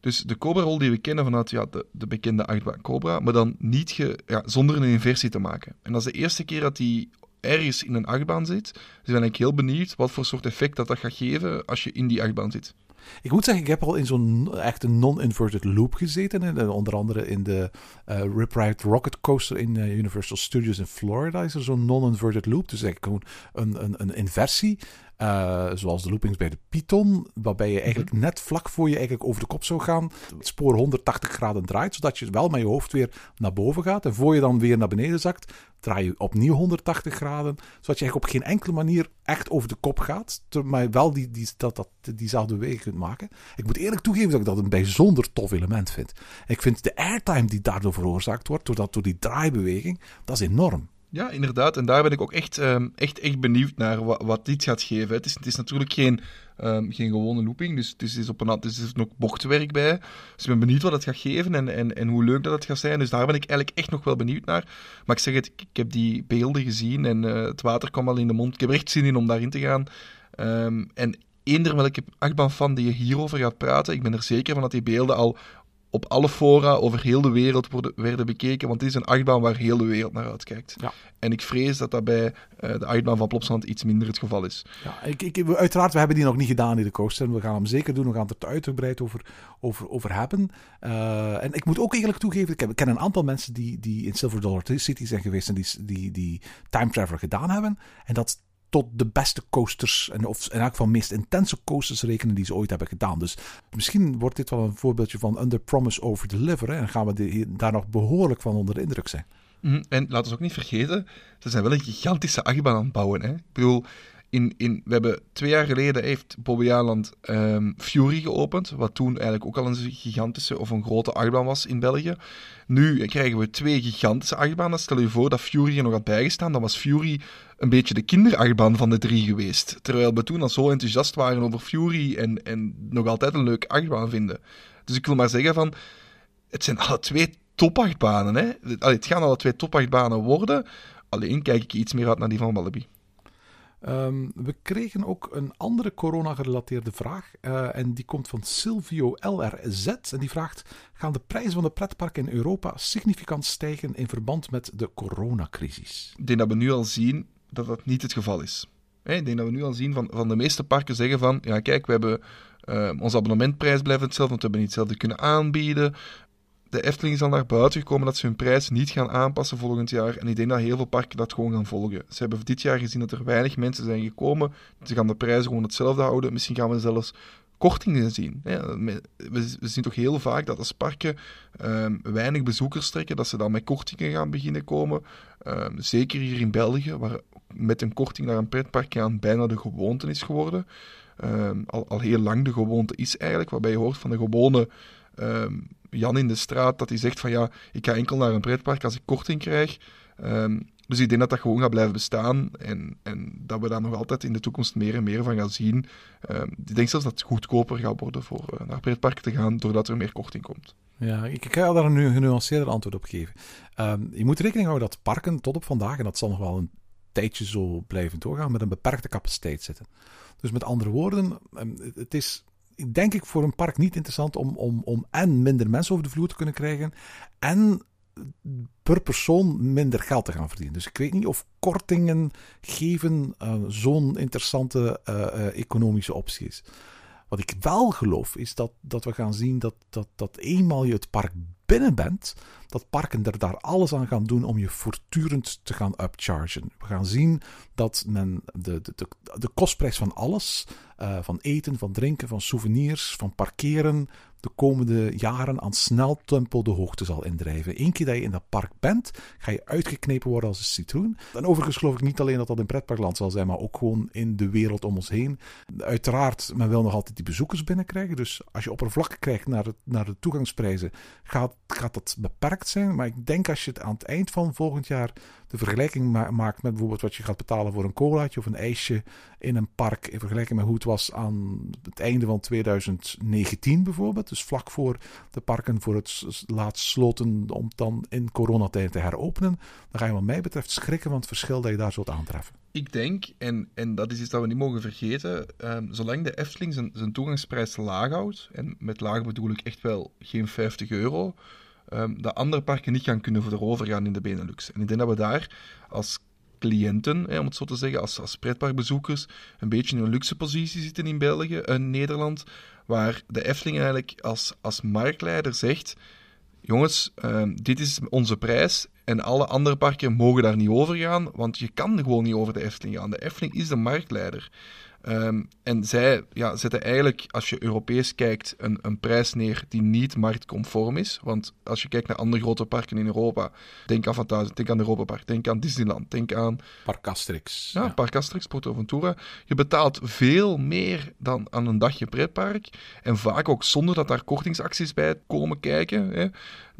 Dus de Cobra-rol die we kennen vanuit ja, de, de bekende achtbaan Cobra, maar dan niet ja, zonder een inversie te maken. En dat is de eerste keer dat die ergens in een achtbaan zit. Dus ben ik heel benieuwd wat voor soort effect dat, dat gaat geven als je in die achtbaan zit. Ik moet zeggen, ik heb al in zo'n echte non-inverted loop gezeten. Hè. Onder andere in de uh, Rip Ride Rocket Coaster in uh, Universal Studios in Florida is er zo'n non-inverted loop. Dus eigenlijk gewoon een, een, een inversie. Uh, zoals de loopings bij de Python, waarbij je eigenlijk mhm. net vlak voor je eigenlijk over de kop zou gaan, het spoor 180 graden draait, zodat je wel met je hoofd weer naar boven gaat. En voor je dan weer naar beneden zakt, draai je opnieuw 180 graden, zodat je eigenlijk op geen enkele manier echt over de kop gaat, maar wel die, die, dat, dat, diezelfde beweging kunt maken. Ik moet eerlijk toegeven dat ik dat een bijzonder tof element vind. Ik vind de airtime die daardoor veroorzaakt wordt, doordat, door die draaibeweging, dat is enorm. Ja, inderdaad. En daar ben ik ook echt, ehm, echt, echt benieuwd naar wat, wat dit gaat geven. Het is, het is natuurlijk geen, ehm, geen gewone looping, dus het is, is op een, het is nog bochtwerk bij. Dus ik ben benieuwd wat het gaat geven en, en, en hoe leuk dat het gaat zijn. Dus daar ben ik eigenlijk echt nog wel benieuwd naar. Maar ik zeg het, ik, heb die beelden gezien en eh, het water kwam al in de mond. Ik heb echt zin in om daarin te gaan. Ehm, en eender welke achtbaan van die je hierover gaat praten, ik ben er zeker van dat die beelden al op alle fora over heel de wereld worden, werden bekeken, want dit is een achtbaan waar heel de wereld naar uitkijkt. Ja. En ik vrees dat dat bij eh, de achtbaan van Plopsland iets minder het geval is. Ja, ik, ik, we- uiteraard, we hebben die nog niet gedaan in de coaster. En we gaan hem zeker doen. We gaan het er uitgebreid over, over, over hebben. Eh, en ik moet ook eigenlijk toegeven, ik, heb, ik ken een aantal mensen die, die in Silver Dollar City zijn geweest en die, die, die Time Traveler gedaan hebben. En dat tot de beste coasters, en of in elk meest intense coasters rekenen die ze ooit hebben gedaan. Dus misschien wordt dit wel een voorbeeldje van under promise over deliver. En gaan we daar nog behoorlijk van onder de indruk zijn. Mhm, En laten we ook niet vergeten, ze zijn wel een gigantische achtbaan aan het bouwen. Hè? Ik bedoel, in, in, we hebben twee jaar geleden heeft Bobby Aland ehm, Fury geopend, wat toen eigenlijk ook al een gigantische of een grote achtbaan was in België. Nu krijgen we twee gigantische achtbanen. Stel je voor dat Fury er nog had bijgestaan, dan was Fury een beetje de kinderachtbaan van de drie geweest. Terwijl we toen al zo enthousiast waren over Fury en, en nog altijd een leuke achtbaan vinden. Dus ik wil maar zeggen van, het zijn alle twee topachtbanen. Hè? Allee, het gaan alle twee topachtbanen worden. Alleen kijk ik iets meer uit naar die van Walibi. Ehm, we kregen ook een andere corona-gerelateerde vraag. eh, en die komt van Silvio LRZ. En die vraagt: Gaan de prijzen van de pretparken in Europa significant stijgen in verband met de coronacrisis? Ik denk dat we nu al zien dat dat niet het geval is. Ik denk dat we nu al zien van, van de meeste parken zeggen van, ja kijk, we hebben eh, onze abonnementprijs blijft hetzelfde, want we hebben niet hetzelfde kunnen aanbieden. De Efteling is al naar buiten gekomen dat ze hun prijs niet gaan aanpassen volgend jaar. En ik denk dat heel veel parken dat gewoon gaan volgen. Ze hebben dit jaar gezien dat er weinig mensen zijn gekomen. Ze gaan de prijzen gewoon hetzelfde houden. Misschien gaan we zelfs kortingen zien. We zien toch heel vaak dat als parken ehm, weinig bezoekers trekken, dat ze dan met kortingen gaan beginnen komen. Ehm, zeker hier in België, waar met een korting naar een pretpark gaan bijna de gewoonte is geworden. Ehm, al, al heel lang de gewoonte is eigenlijk, waarbij je hoort van de gewone ehm, Jan in de straat, dat hij zegt van ja, ik ga enkel naar een pretpark als ik korting krijg. Ehm, dus ik denk dat dat gewoon gaat blijven bestaan en, en dat we daar nog altijd in de toekomst meer en meer van gaan zien. Ik denk zelfs dat het goedkoper gaat worden voor eh, naar pretparken te gaan, doordat er meer korting komt. Ja, ik, ga daar een nu- genuanceerder antwoord op geven. Je moet rekening houden dat parken tot op vandaag, en dat zal nog wel een tijdje zo blijven doorgaan, met een beperkte capaciteit zitten. Dus met andere woorden, ehm, het is denk ik voor een park niet interessant om, om, om en minder mensen over de vloer te kunnen krijgen en per persoon minder geld te gaan verdienen. Dus ik weet niet of kortingen geven eh, zo'n interessante eh, eh, economische optie is. Wat ik wel geloof is dat, dat we gaan zien dat, dat, dat eenmaal je het park binnen bent, dat parken er daar alles aan gaan doen om je voortdurend te gaan upchargen. We gaan zien dat men de, de, de, de kostprijs van alles, uh, van eten, van drinken, van souvenirs, van parkeren, de komende jaren aan sneltempo de hoogte zal indrijven. Eén keer dat je in dat park bent, ga je uitgeknepen worden als een citroen. En overigens geloof ik niet alleen dat dat in pretparkland zal zijn, maar ook gewoon in de wereld om ons heen. Uiteraard, men wil nog altijd die bezoekers binnenkrijgen. Dus als je oppervlak krijgt naar, het, naar de toegangsprijzen, gaat, gaat dat beperkt zijn. Maar ik denk als je het aan het eind van volgend jaar de vergelijking ma maakt met bijvoorbeeld wat je gaat betalen voor een colaatje of een ijsje in een park, in vergelijking met hoe het was aan het einde van 2019 bijvoorbeeld. Dus vlak voor de parken voor het laatst sloten om dan in coronatijd te heropenen. Dan ga je wat mij betreft schrikken van het verschil dat je daar zult aantreffen. Ik denk, en, en dat is iets dat we niet mogen vergeten, um, zolang de Efteling zijn, zijn toegangsprijs laag houdt, en met laag bedoel ik echt wel geen 50 euro, um, dat andere parken niet gaan kunnen voorover gaan in de Benelux. En ik denk dat we daar als cliënten, hè, om het zo te zeggen, als, als pretparkbezoekers, een beetje in een luxe positie zitten in België en Nederland, waar de Efteling eigenlijk als, als marktleider zegt, jongens, um, dit is onze prijs en alle andere parken mogen daar niet over gaan, want je kan gewoon niet over de Efteling gaan. De Efteling is de marktleider. Um, en zij ja, zetten eigenlijk, als je Europees kijkt, een, een prijs neer die niet marktconform is. Want als je kijkt naar andere grote parken in Europa, denk aan Fantasia, denk aan Europa Park, denk aan Disneyland, denk aan... Park Asterix. Ja, ja. Park Asterix, Porto Ventura. Je betaalt veel meer dan aan een dagje pretpark. En vaak ook zonder dat daar kortingsacties bij komen kijken. Hè.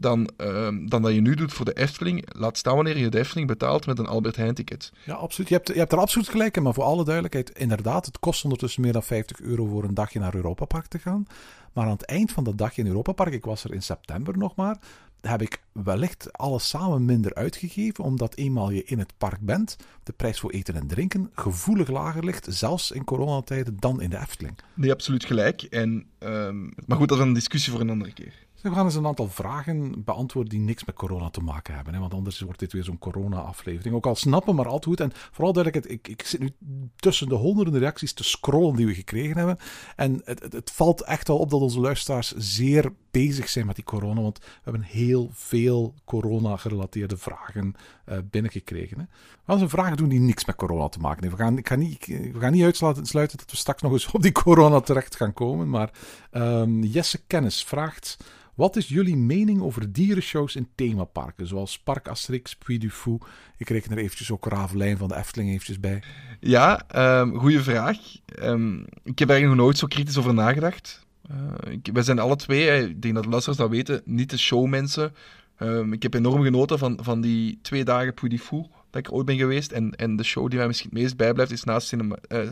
Dan, ehm, dan dat je nu doet voor de Efteling. Laat staan wanneer je de Efteling betaalt met een Albert Heijn ticket. Ja, absoluut. Je hebt, je hebt er absoluut gelijk in. Maar voor alle duidelijkheid, inderdaad, het kost ondertussen meer dan 50 euro voor een dagje naar Europa Park te gaan. Maar aan het eind van dat dagje in Europa Park, ik was er in september nog maar, heb ik wellicht alles samen minder uitgegeven, omdat eenmaal je in het park bent, de prijs voor eten en drinken gevoelig lager ligt, zelfs in coronatijden, dan in de Efteling. Nee, absoluut gelijk. En, ehm, maar goed, dat is een discussie voor een andere keer. We gaan eens een aantal vragen beantwoorden die niks met corona te maken hebben. Hè? Want anders wordt dit weer zo'n corona-aflevering. Ook al snappen, maar altijd goed. En vooral duidelijk, ik, ik zit nu tussen de honderden reacties te scrollen die we gekregen hebben. En het, het, valt echt wel op dat onze luisteraars zeer bezig zijn met die corona. Want we hebben heel veel corona-gerelateerde vragen uh, binnengekregen. Hè? We gaan eens vragen doen die niks met corona te maken hebben. We gaan, ik niet, we gaan niet uitsluiten dat we straks nog eens op die corona terecht gaan komen. Maar um, Jesse Kennis vraagt... Wat is jullie mening over dierenshows in themaparken, zoals Park Asterix, Puy du Fou? Ik reken er eventjes ook Ravelijn van de Efteling eventjes bij. Ja, um, goede vraag. Um, ik heb er nog nooit zo kritisch over nagedacht. Uh, wij zijn alle twee, ik denk dat de luisteraars dat weten, niet de showmensen. Um, ik heb enorm genoten van, van die twee dagen Puy du Fou dat ik ooit ben geweest. En, en de show die mij misschien het meest bijblijft is naast Cinema, uh,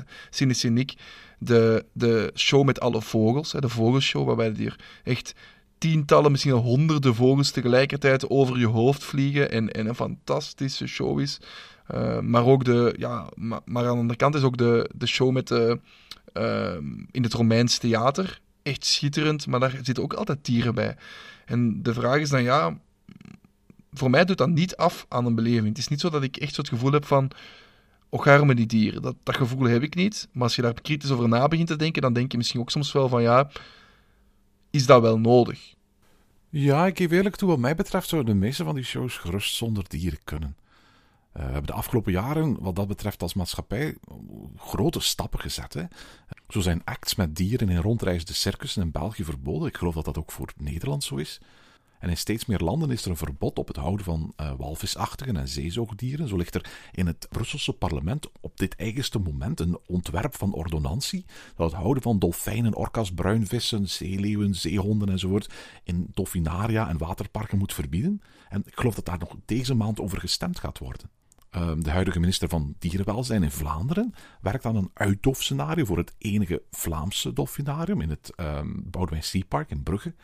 de, de show met alle vogels. Hè, de vogelshow, waarbij er echt tientallen, misschien honderden vogels tegelijkertijd over je hoofd vliegen en, en een fantastische show is. Uh, maar ook de, ja, maar, aan de andere kant is ook de, de show met de, uh, in het Romeins theater echt schitterend, maar daar zitten ook altijd dieren bij. En de vraag is dan, ja, voor mij doet dat niet af aan een beleving. Het is niet zo dat ik echt zo het gevoel heb van, och arme die dieren. Dat, dat gevoel heb ik niet. Maar als je daar kritisch over na begint te denken, dan denk je misschien ook soms wel van, ja, is dat wel nodig? Ja, ik geef eerlijk toe, wat mij betreft zouden de meeste van die shows gerust zonder dieren kunnen. Uh, we hebben de afgelopen jaren, wat dat betreft als maatschappij, grote stappen gezet. Zo zijn acts met dieren in rondreizende circussen in België verboden. Ik geloof dat dat ook voor Nederland zo is. En in steeds meer landen is er een verbod op het houden van uh, walvisachtigen en zeezoogdieren. Zo ligt er in het Brusselse parlement op dit eigenste moment een ontwerp van ordonnantie dat het houden van dolfijnen, orka's, bruinvissen, zeeleeuwen, zeehonden enzovoort in dolfinaria en waterparken moet verbieden. En ik geloof dat daar nog deze maand over gestemd gaat worden. Ehm, de huidige minister van Dierenwelzijn in Vlaanderen werkt aan een uitdofscenario voor het enige Vlaamse dolfinarium in het um, Boudewijn Seapark in Brugge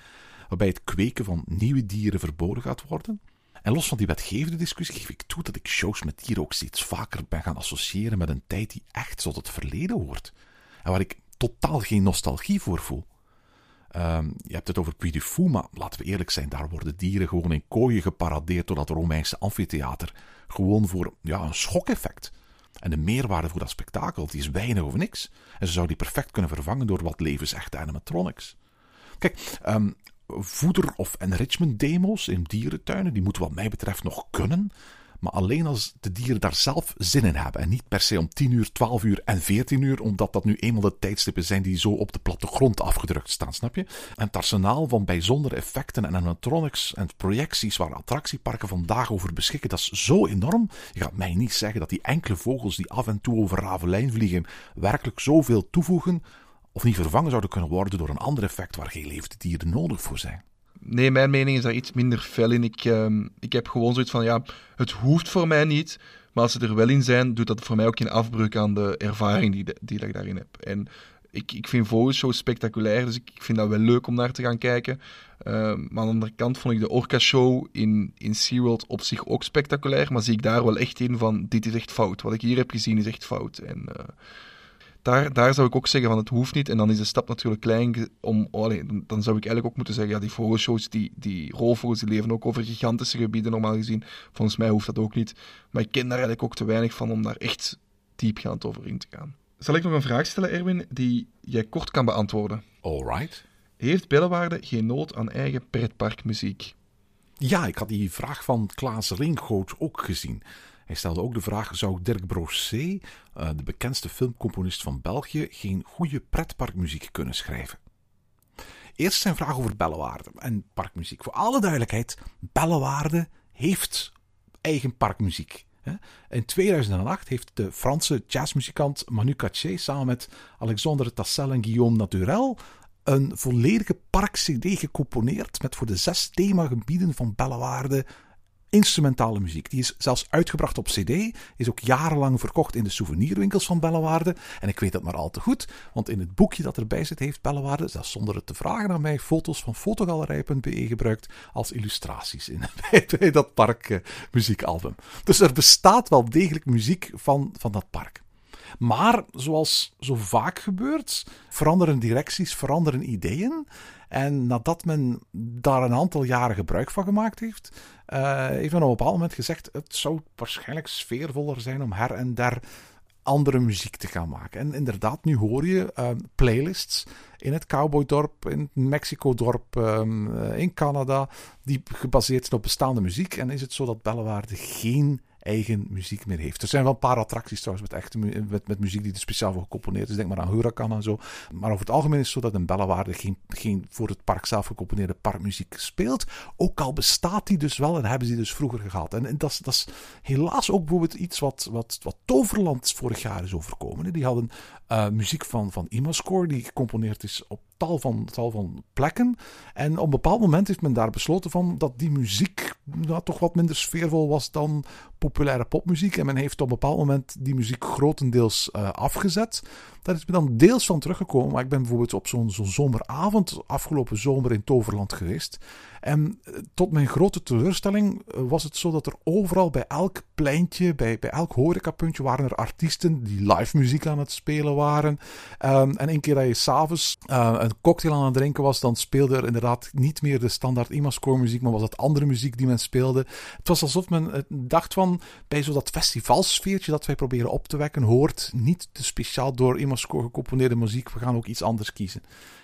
waarbij het kweken van nieuwe dieren verboden gaat worden. En los van die wetgevende discussie geef ik toe dat ik shows met dieren ook steeds vaker ben gaan associëren met een tijd die echt tot het verleden hoort. En waar ik totaal geen nostalgie voor voel. Um, je hebt het over Puy maar laten we eerlijk zijn, daar worden dieren gewoon in kooien geparadeerd door dat Romeinse amfitheater. Gewoon voor ja, een schokeffect. En de meerwaarde voor dat spektakel die is weinig of niks. En ze zou die perfect kunnen vervangen door wat levensechte animatronics. Kijk, um, voeder- of enrichment demo's in dierentuinen. Die moeten wat mij betreft nog kunnen. Maar alleen als de dieren daar zelf zin in hebben. En niet per se om 10 uur, 12 uur en 14 uur, omdat dat nu eenmaal de tijdstippen zijn die zo op de plattegrond afgedrukt staan, snap je? En het arsenaal van bijzondere effecten en animatronics en projecties waar attractieparken vandaag over beschikken, dat is zo enorm. Je gaat mij niet zeggen dat die enkele vogels die af en toe over Ravelijn vliegen, werkelijk zoveel toevoegen of niet vervangen zouden kunnen worden door een ander effect waar geen levende dieren nodig voor zijn. Nee, mijn mening is daar iets minder fel in. Ik, uh, ik heb gewoon zoiets van, ja, het hoeft voor mij niet, maar als ze er wel in zijn, doet dat voor mij ook geen afbreuk aan de ervaring die, die ik daarin heb. En ik, ik vind vogelshows spectaculair, dus ik, vind dat wel leuk om naar te gaan kijken. Uh, maar aan de andere kant vond ik de Orca-show in, in SeaWorld op zich ook spectaculair, maar zie ik daar wel echt in van, dit is echt fout. Wat ik hier heb gezien is echt fout. En... Uh, daar, daar zou ik ook zeggen van het hoeft niet. En dan is de stap natuurlijk klein om... Oh, dan zou ik eigenlijk ook moeten zeggen, ja, die vogelshows, die, die roofvogels, die leven ook over gigantische gebieden normaal gezien. Volgens mij hoeft dat ook niet. Maar ik ken daar eigenlijk ook te weinig van om daar echt diepgaand over in te gaan. Zal ik nog een vraag stellen, Erwin, die jij kort kan beantwoorden? Alright. Heeft Bellewaarde geen nood aan eigen pretparkmuziek? Ja, ik had die vraag van Klaas Ringgoot ook gezien. Hij stelde ook de vraag: zou Dirk Brosset, eh, de bekendste filmcomponist van België, geen goede pretparkmuziek kunnen schrijven? Eerst zijn vraag over Bellewaarde en parkmuziek. Voor alle duidelijkheid, Bellewaarde heeft eigen parkmuziek. In 2008 heeft de Franse jazzmuzikant Manu Katché samen met Alexandre Tassel en Guillaume Naturel een volledige park-CD gecomponeerd met voor de zes themagebieden van Bellewaarde instrumentale muziek. Die is zelfs uitgebracht op CD, is ook jarenlang verkocht in de souvenirwinkels van Bellewaarde. En ik weet dat maar al te goed, want in het boekje dat erbij zit heeft Bellewaarde, zelfs zonder het te vragen aan mij, foto's van fotogalerij.be gebruikt als illustraties in, bij, dat parkmuziekalbum. dus er bestaat wel degelijk muziek van, van dat park. Maar zoals zo vaak gebeurt, veranderen directies, veranderen ideeën. En nadat men daar een aantal jaren gebruik van gemaakt heeft, uh, op een bepaald moment gezegd: het zou waarschijnlijk sfeervoller zijn om her en der andere muziek te gaan maken. En inderdaad, nu hoor je uh, playlists in het cowboydorp, in het Mexico-dorp, um, in Canada, die gebaseerd zijn op bestaande muziek. En is het zo dat Bellewaarde geen eigen muziek meer heeft. Er zijn wel een paar attracties trouwens met, echte met, met muziek die er speciaal voor gecomponeerd is. Denk maar aan Huracan en zo. Maar over het algemeen is het zo dat in Bellewaarde geen, geen voor het park zelf gecomponeerde parkmuziek speelt. Ook al bestaat die dus wel en hebben ze die dus vroeger gehad. En, en dat, is, dat is helaas ook bijvoorbeeld iets wat, wat, wat Toverland vorig jaar is overkomen. Die hadden uh, muziek van, van Imascore die gecomponeerd is op tal van, tal van plekken. En op een bepaald moment heeft men daar besloten van dat die muziek nou, toch wat minder sfeervol was dan populaire popmuziek. En men heeft op een bepaald moment die muziek grotendeels uh, afgezet. Daar is me dan deels van teruggekomen. Maar ik ben bijvoorbeeld op zo'n zo'n zomeravond afgelopen zomer in Toverland geweest. En eh, tot mijn grote teleurstelling eh, was het zo dat er overal bij elk pleintje, bij, bij elk horecapuntje, waren er artiesten die live muziek aan het spelen waren. Um, en een keer dat je s'avonds uh, een cocktail aan het drinken was, dan speelde er inderdaad niet meer de standaard Imascore muziek, maar was het andere muziek die men speelde. Het was alsof men dacht van, bij zo dat festivalsfeertje dat wij proberen op te wekken, hoort niet de speciaal door Imascore gecomponeerde muziek. We gaan ook iets anders kiezen.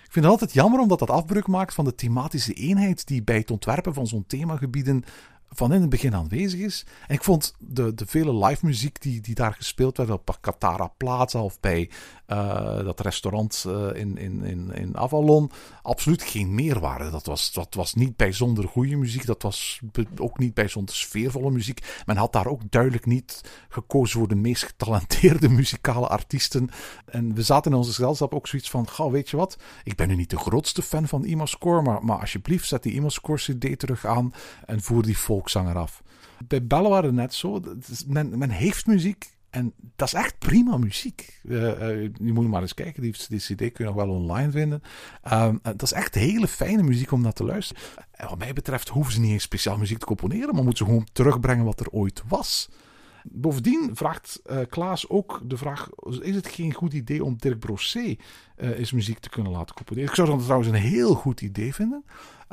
Ik vind het altijd jammer omdat dat afbreuk maakt van de thematische eenheid die bij het ontwerpen van zo'n themagebieden van in het begin aanwezig is. En ik vond de, de vele live muziek die, die daar gespeeld werd op Katara Plaza of bij uh, dat restaurant uh, in, in, in, in Avalon absoluut geen meerwaarde. Dat was, dat was niet bijzonder goede muziek, dat was ook niet bijzonder sfeervolle muziek. Men had daar ook duidelijk niet gekozen voor de meest getalenteerde muzikale artiesten. En we zaten in onze gezelschap ook zoiets van, gauw weet je wat, ik ben nu niet de grootste fan van Imascore, maar, maar alsjeblieft zet die Imascore CD terug aan en voer die volkszanger af. Bij Bellen waren net zo. Men, heeft muziek en dat is echt prima muziek. Uh, uh, je moet maar eens kijken, die, die CD kun je nog wel online vinden. Uh, dat is echt hele fijne muziek om naar te luisteren. En wat mij betreft hoeven ze niet eens speciaal muziek te componeren, maar moeten ze gewoon terugbrengen wat er ooit was. Bovendien vraagt uh, Klaas ook de vraag: is het geen goed idee om Dirk Brossé uh, eens muziek te kunnen laten componeren? Ik zou dat trouwens een heel goed idee vinden.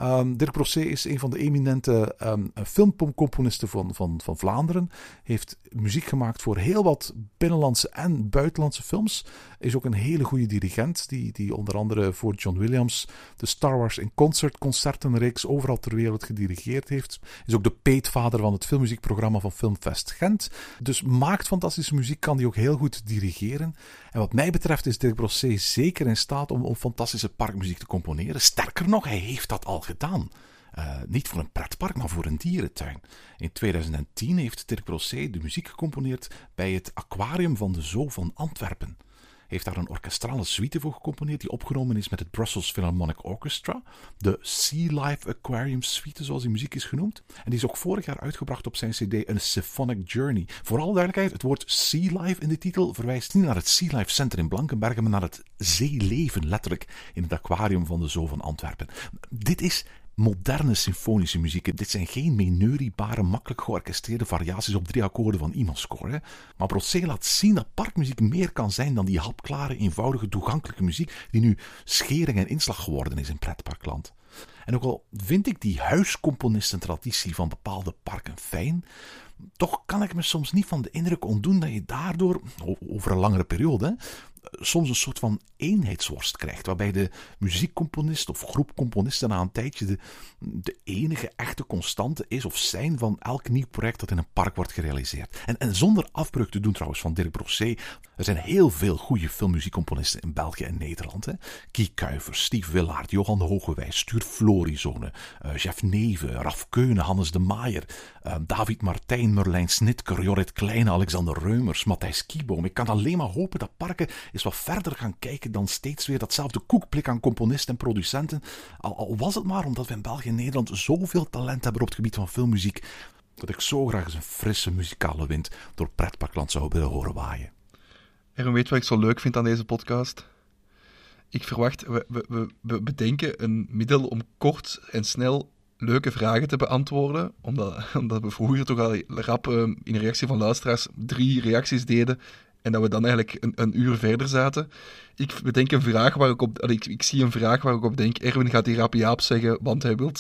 Um, Dirk Brossé is een van de eminente um, filmcomponisten van, van, van Vlaanderen. Heeft muziek gemaakt voor heel wat binnenlandse en buitenlandse films. Is ook een hele goede dirigent, die, die onder andere voor John Williams de Star Wars in Concert concertenreeks overal ter wereld gedirigeerd heeft. Is ook de peetvader van het filmmuziekprogramma van Filmfest Gent. Dus maakt fantastische muziek, kan die ook heel goed dirigeren. En wat mij betreft is Dirk Brossé zeker in staat om, om fantastische parkmuziek te componeren. Sterker nog, hij heeft dat al gedaan. Uh, niet voor een pretpark, maar voor een dierentuin. In 2010 heeft Dirk Brossé de muziek gecomponeerd bij het aquarium van de Zoo van Antwerpen heeft daar een orkestrale suite voor gecomponeerd die opgenomen is met het Brussels Philharmonic Orchestra. De Sea Life Aquarium Suite, zoals die muziek is genoemd. En die is ook vorig jaar uitgebracht op zijn cd een Symphonic Journey. Voor alle duidelijkheid, het woord Sea Life in de titel verwijst niet naar het Sea Life Center in Blankenbergen, maar naar het zeeleven, letterlijk, in het aquarium van de Zoo van Antwerpen. Dit is moderne symfonische muziek. Dit zijn geen meneuriebare, makkelijk georchestreerde variaties op drie akkoorden van iemands score. Maar Brossé laat zien dat parkmuziek meer kan zijn dan die hapklare, eenvoudige, toegankelijke muziek die nu schering en inslag geworden is in pretparkland. En ook al vind ik die huiscomponistentraditie van bepaalde parken fijn, toch kan ik me soms niet van de indruk ontdoen dat je daardoor, over een langere periode, soms een soort van eenheidsworst krijgt. Waarbij de muziekcomponist of groep componisten na een tijdje de, de enige echte constante is of zijn van elk nieuw project dat in een park wordt gerealiseerd. En, en zonder afbreuk te doen trouwens van Dirk Brossé. Er zijn heel veel goede filmmuziekcomponisten in België en Nederland. Hè. Kie Kuivers, Steve Willaert, Johan Hogewijs, Stuur Florizone, uh, Jeff Neven, Raf Keunen, Hannes de Maaier, uh, David Martijn, Merlijn Snitker, Jorrit Kleine, Alexander Reumers, Matthijs Kieboom. Ik kan alleen maar hopen dat parken eens wat verder gaan kijken dan steeds weer datzelfde koekblik aan componisten en producenten. Al, was het maar omdat we in België en Nederland zoveel talent hebben op het gebied van filmmuziek, dat ik zo graag eens een frisse muzikale wind door pretparkland zou willen horen waaien. En weet wat ik zo leuk vind aan deze podcast? Ik verwacht, we, we, we bedenken een middel om kort en snel leuke vragen te beantwoorden. Omdat, omdat we vroeger toch al rap uh, in reactie van luisteraars drie reacties deden. En dat we dan eigenlijk een, een uur verder zaten. Ik bedenk een vraag waar ik op... Ik, ik zie een vraag waar ik op denk. Erwin gaat die rap Jaap zeggen, want hij wil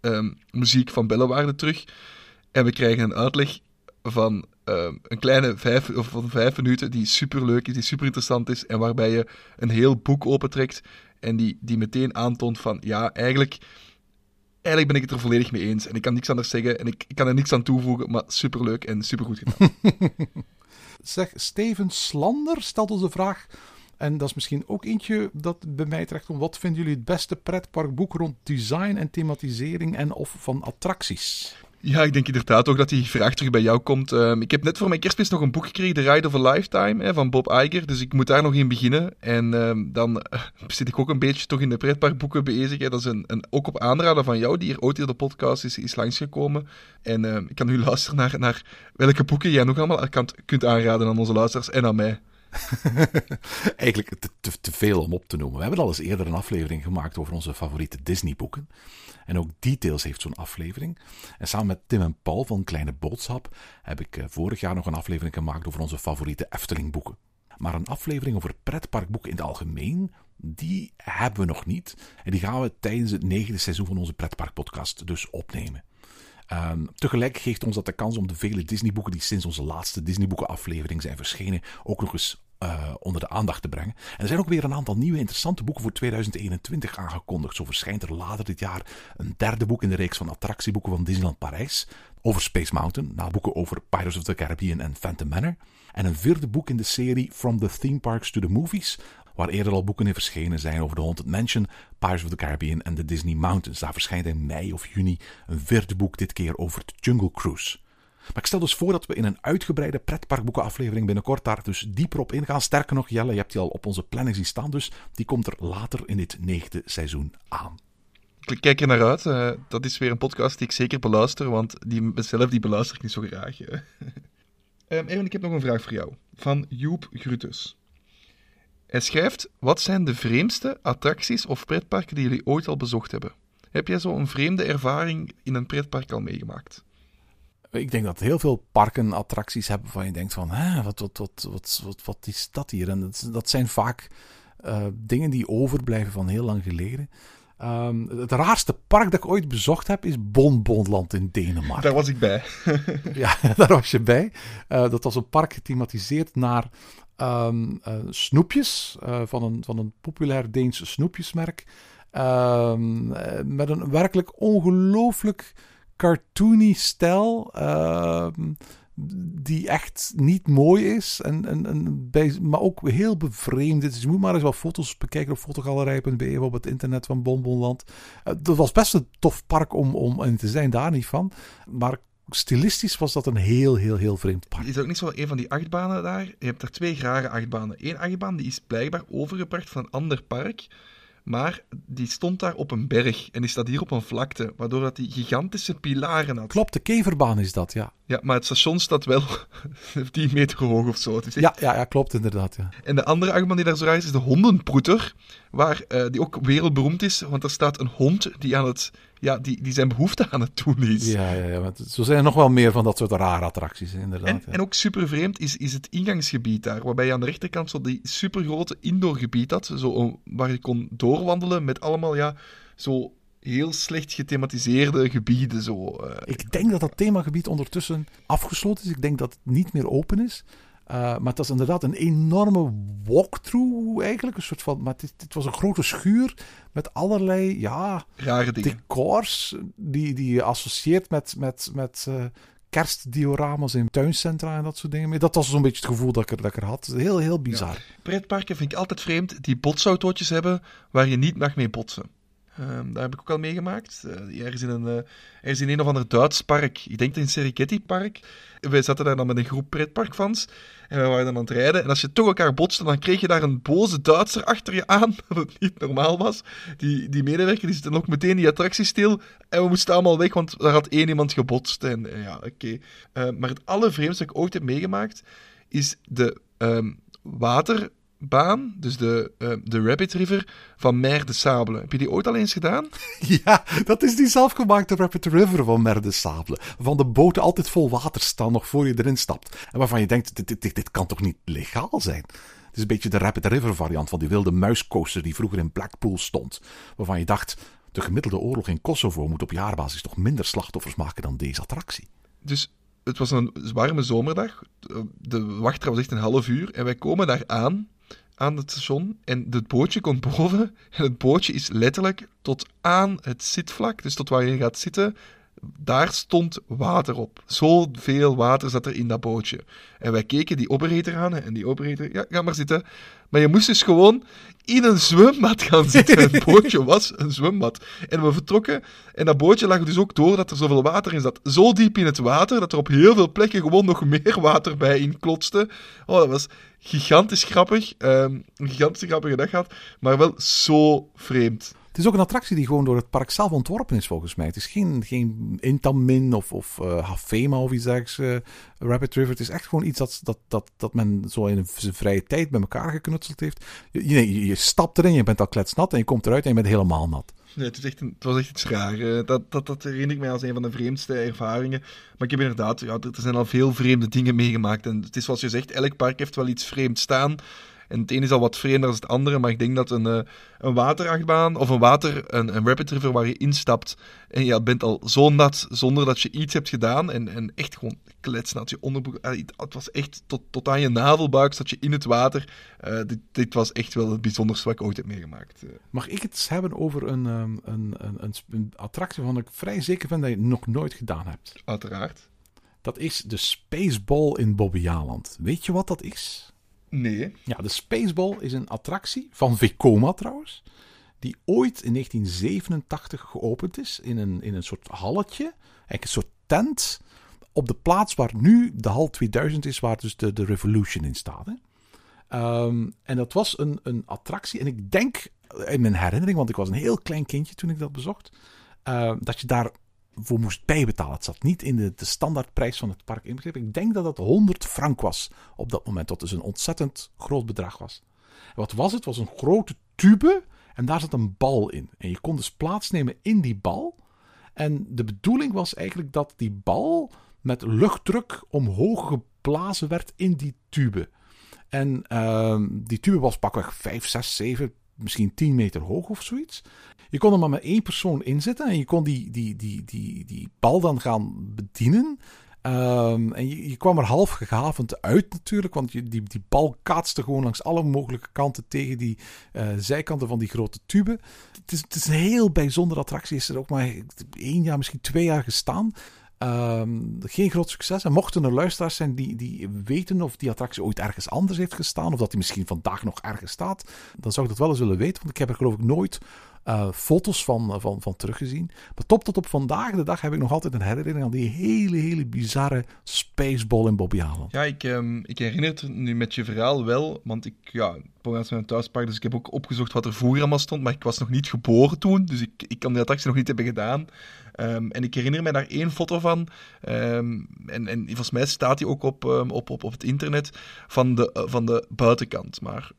um, muziek van Bellewaarde terug. En we krijgen een uitleg van um, een kleine vijf, of van vijf minuten die super leuk is, die super interessant is. En waarbij je een heel boek opentrekt. En die, die meteen aantoont van, ja, eigenlijk eigenlijk ben ik het er volledig mee eens. En ik kan niks anders zeggen en ik, ik kan er niks aan toevoegen, maar superleuk en supergoed gedaan. zeg, Steven Slander stelt ons de vraag, en dat is misschien ook eentje dat bij mij terecht komt. Wat vinden jullie het beste pretparkboek rond design en thematisering en of van attracties? Ja, ik denk inderdaad ook dat die vraag terug bij jou komt. Ehm, ik heb net voor mijn kerstmis nog een boek gekregen, The Ride of a Lifetime, hè, van Bob Iger. Dus ik moet daar nog in beginnen. En uh, dan uh, zit ik ook een beetje toch in de pretparkboeken bezig. Hè. Dat is een, een, ook op aanraden van jou, die hier ooit in de podcast is, is langsgekomen. En uh, ik kan nu luisteren naar, naar welke boeken jij nog allemaal kan, kunt aanraden aan onze luisteraars en aan mij. Eigenlijk te, te, te, veel om op te noemen. We hebben al eens eerder een aflevering gemaakt over onze favoriete Disney-boeken. En ook Details heeft zo'n aflevering. En samen met Tim en Paul van Kleine Boodschap heb ik eh, vorig jaar nog een aflevering gemaakt over onze favoriete Efteling-boeken. Maar een aflevering over pretparkboeken in het algemeen, die hebben we nog niet. En die gaan we tijdens het negende seizoen van onze pretparkpodcast dus opnemen. Um, tegelijk geeft ons dat de kans om de vele Disneyboeken die sinds onze laatste Disneyboeken-aflevering zijn verschenen, ook nog eens uh, onder de aandacht te brengen. En er zijn ook weer een aantal nieuwe interessante boeken voor 2021 aangekondigd. Zo verschijnt er later dit jaar een derde boek in de reeks van attractieboeken van Disneyland Parijs over Space Mountain, na boeken over Pirates of the Caribbean en Phantom Manor. En een vierde boek in de serie From the Theme Parks to the Movies, waar eerder al boeken in verschenen zijn over de Haunted Mansion, Pirates of the Caribbean en de Disney Mountains. Daar verschijnt in mei of juni een vierde boek, dit keer over de Jungle Cruise. Maar ik stel dus voor dat we in een uitgebreide pretparkboekenaflevering binnenkort daar dus dieper op ingaan. Sterker nog, Jelle, je hebt die al op onze planning zien staan, dus die komt er later in dit negende seizoen aan. Ik kijk er naar uit. Uh, dat is weer een podcast die ik zeker beluister, want die mezelf die beluister ik niet zo graag. Erwin, ik heb nog een vraag voor jou. Van Joep Grutus. Hij schrijft, wat zijn de vreemdste attracties of pretparken die jullie ooit al bezocht hebben? Heb jij zo een vreemde ervaring in een pretpark al meegemaakt? Ik denk dat heel veel parken attracties hebben van je denkt van, Hè, wat, wat, wat, wat, wat, wat is dat hier? En dat, dat zijn vaak uh, dingen die overblijven van heel lang geleden. Um, het raarste park dat ik ooit bezocht heb is Bonbonland in Denemarken. Daar was ik bij. ja, daar was je bij. Uh, dat was een park gethematiseerd naar um, uh, snoepjes uh, van, een, van een populair Deens snoepjesmerk. Um, met een werkelijk ongelooflijk cartoony stijl. Ehm, die echt niet mooi is. En, en, en bij, maar ook heel bevreemd. Dus je moet maar eens wat foto's bekijken op fotogalerij.be op het internet van Bonbonland. Dat was best een tof park om, om in te zijn, daar niet van. Maar stilistisch was dat een heel, heel, heel vreemd park. Is ook niet zo een van die achtbanen daar? Je hebt er twee rare achtbanen. Eén achtbaan die is blijkbaar overgebracht van een ander park. Maar die stond daar op een berg en die staat hier op een vlakte, waardoor dat die gigantische pilaren had. Klopt, de keverbaan is dat, ja. Ja, maar het station staat wel 10 meter hoog of zo. Echt... Ja, ja, ja, klopt inderdaad. Ja. En de andere achtbaan die daar zo raar is, is de hondenproeter, waar, uh, die ook wereldberoemd is, want er staat een hond die aan het ja, die, die zijn behoefte aan het doen is. Ja, ja, ja zo zijn er nog wel meer van dat soort rare attracties, inderdaad. En, ja. en ook super vreemd is, is het ingangsgebied daar, waarbij je aan de rechterkant zo die supergrote indoorgebied had, zo, waar je kon doorwandelen met allemaal, ja, zo heel slecht gethematiseerde gebieden. Zo, uh. Ik denk dat dat themagebied ondertussen afgesloten is. Ik denk dat het niet meer open is. Uh, maar het was inderdaad een enorme walkthrough eigenlijk. Een soort van, maar het, het, was een grote schuur met allerlei ja, Rare dingen. decors die, die je associeert met, met, met uh, kerstdioramas in tuincentra en dat soort dingen. Maar dat was zo'n beetje het gevoel dat ik er, dat ik er had. Heel, heel bizar. Ja. Pretparken vind ik altijd vreemd die botsautootjes hebben waar je niet mag mee botsen. Ehm, daar heb ik ook al meegemaakt. Uh, ergens in een, uh, ergens in een of ander Duits park. Ik denk in Serengeti Park. Wij zaten daar dan met een groep pretparkfans. En we waren dan aan het rijden. En als je toch elkaar botste, dan kreeg je daar een boze Duitser achter je aan. Dat het niet normaal was. Die, die medewerker die zette ook meteen die attractie stil. En we moesten allemaal weg, want daar had één iemand gebotst. En ja, oké. Okay. maar het allervreemdste dat ik ooit heb meegemaakt, is de um, water baan, dus de, uh, de Rapid River van Mer de Sable. Heb je die ooit al eens gedaan? Ja, dat is die zelfgemaakte Rapid River van Mer de Sable. Waarvan de boten altijd vol water staan nog voor je erin stapt. En waarvan je denkt, dit, dit, dit kan toch niet legaal zijn? Het is een beetje de Rapid River variant van die wilde muiscoaster die vroeger in Blackpool stond. Waarvan je dacht, de gemiddelde oorlog in Kosovo moet op jaarbasis toch minder slachtoffers maken dan deze attractie. Dus het was een warme zomerdag. De wachtrij was echt een half uur. En wij komen daar aan aan het station en het bootje komt boven. En het bootje is letterlijk tot aan het zitvlak, dus tot waar je gaat zitten, daar stond water op. Zoveel water zat er in dat bootje. En wij keken die operator aan en die operator, ja, ga maar zitten. Maar je moest dus gewoon in een zwembad gaan zitten. Het bootje was een zwembad. En we vertrokken en dat bootje lag dus ook door dat er zoveel water in zat. Zo diep in het water dat er op heel veel plekken gewoon nog meer water bij in klotste. Oh, dat was gigantisch grappig. Um, een gigantisch grappige dag gehad, maar wel zo vreemd. Het is ook een attractie die gewoon door het park zelf ontworpen is, volgens mij. Het is geen, geen Intamin of, of uh, Hafema of iets dergelijks, uh, Rapid River. Het is echt gewoon iets dat, dat, dat, dat men zo in zijn vrije tijd bij elkaar geknutseld heeft. Je, je, je stapt erin, je bent al kletsnat en je komt eruit en je bent helemaal nat. Nee, het, is echt een, het was echt iets raar. Uh, dat, dat, dat herinner ik mij als een van de vreemdste ervaringen. Maar ik heb inderdaad, ja, er zijn al veel vreemde dingen meegemaakt. En het is zoals je zegt, elk park heeft wel iets vreemd staan. En het ene is al wat vreemder dan het andere, maar ik denk dat een, uh, een waterachtbaan of een water, een, een rapid river waar je instapt en je bent al zo nat zonder dat je iets hebt gedaan en, en echt gewoon kletsnat. Je onderbroek, het was echt tot, tot aan je navelbuik zat je in het water. Uh, dit, dit was echt wel het bijzonderste wat ik ooit heb meegemaakt. Eh. Mag ik het hebben over een, um, een, een, een, een attractie waarvan ik vrij zeker ben dat je nog nooit gedaan hebt? Uiteraard. Dat is de Spaceball in Bobbejaanland. Weet je wat dat is? Nee. Ja, de Spaceball is een attractie van Vekoma trouwens. Die ooit in 1987 geopend is in een, in een soort halletje. Eigenlijk een soort tent. Op de plaats waar nu de hal 2000 is, waar dus de, de Revolution in staat. Hè. Um, en dat was een, een attractie. En ik denk in mijn herinnering, want ik was een heel klein kindje toen ik dat bezocht. Uh, dat je daar voor moest bijbetalen. Het zat niet in de, de standaardprijs van het park inbegrepen. Ik denk dat dat 100 frank was op dat moment. Dat dus een ontzettend groot bedrag was. Wat was het? Het was een grote tube en daar zat een bal in. En je kon dus plaatsnemen in die bal. En de bedoeling was eigenlijk dat die bal met luchtdruk omhoog geblazen werd in die tube. En uh, die tube was pakweg 5, 6, 7, misschien 10 meter hoog of zoiets. Je kon er maar met één persoon in zitten en je kon die, die, die, die, die bal dan gaan bedienen. Um, en je, je, kwam er half gehavend uit natuurlijk, want je, die, die bal kaatste gewoon langs alle mogelijke kanten tegen die uh, zijkanten van die grote tube. Het is, het is een heel bijzondere attractie. Is er ook maar één jaar, misschien twee jaar gestaan. Um, geen groot succes. En mochten er luisteraars zijn die, die weten of die attractie ooit ergens anders heeft gestaan, of dat die misschien vandaag nog ergens staat, dan zou ik dat wel eens willen weten, want ik heb er geloof ik nooit uh, foto's van, van, van teruggezien. Maar top tot op vandaag de dag heb ik nog altijd een herinnering aan die hele, hele bizarre spaceball in Bobby Haaland. Ja, ik, um, ik herinner het nu met je verhaal wel, want ik, ja, een thuispark, dus ik heb ook opgezocht wat er vroeger allemaal stond, maar ik was nog niet geboren toen, dus ik, ik kan die attractie nog niet hebben gedaan. Um, en ik herinner me daar één foto van, um, en, en volgens mij staat die ook op, op, op, op het internet, van de, uh, van de buitenkant. Maar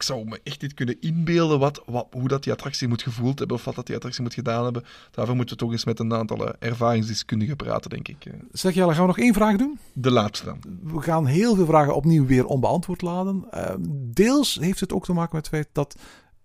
ik zou me echt niet kunnen inbeelden wat, wat, hoe dat die attractie moet gevoeld hebben of wat dat die attractie moet gedaan hebben. Daarvoor moeten we toch eens met een aantal eh, ervaringsdeskundigen praten, denk ik. Zeg Jelle, gaan we nog één vraag doen? De laatste dan. We gaan heel veel vragen opnieuw weer onbeantwoord laten. Uh, deels heeft het ook te maken met het feit dat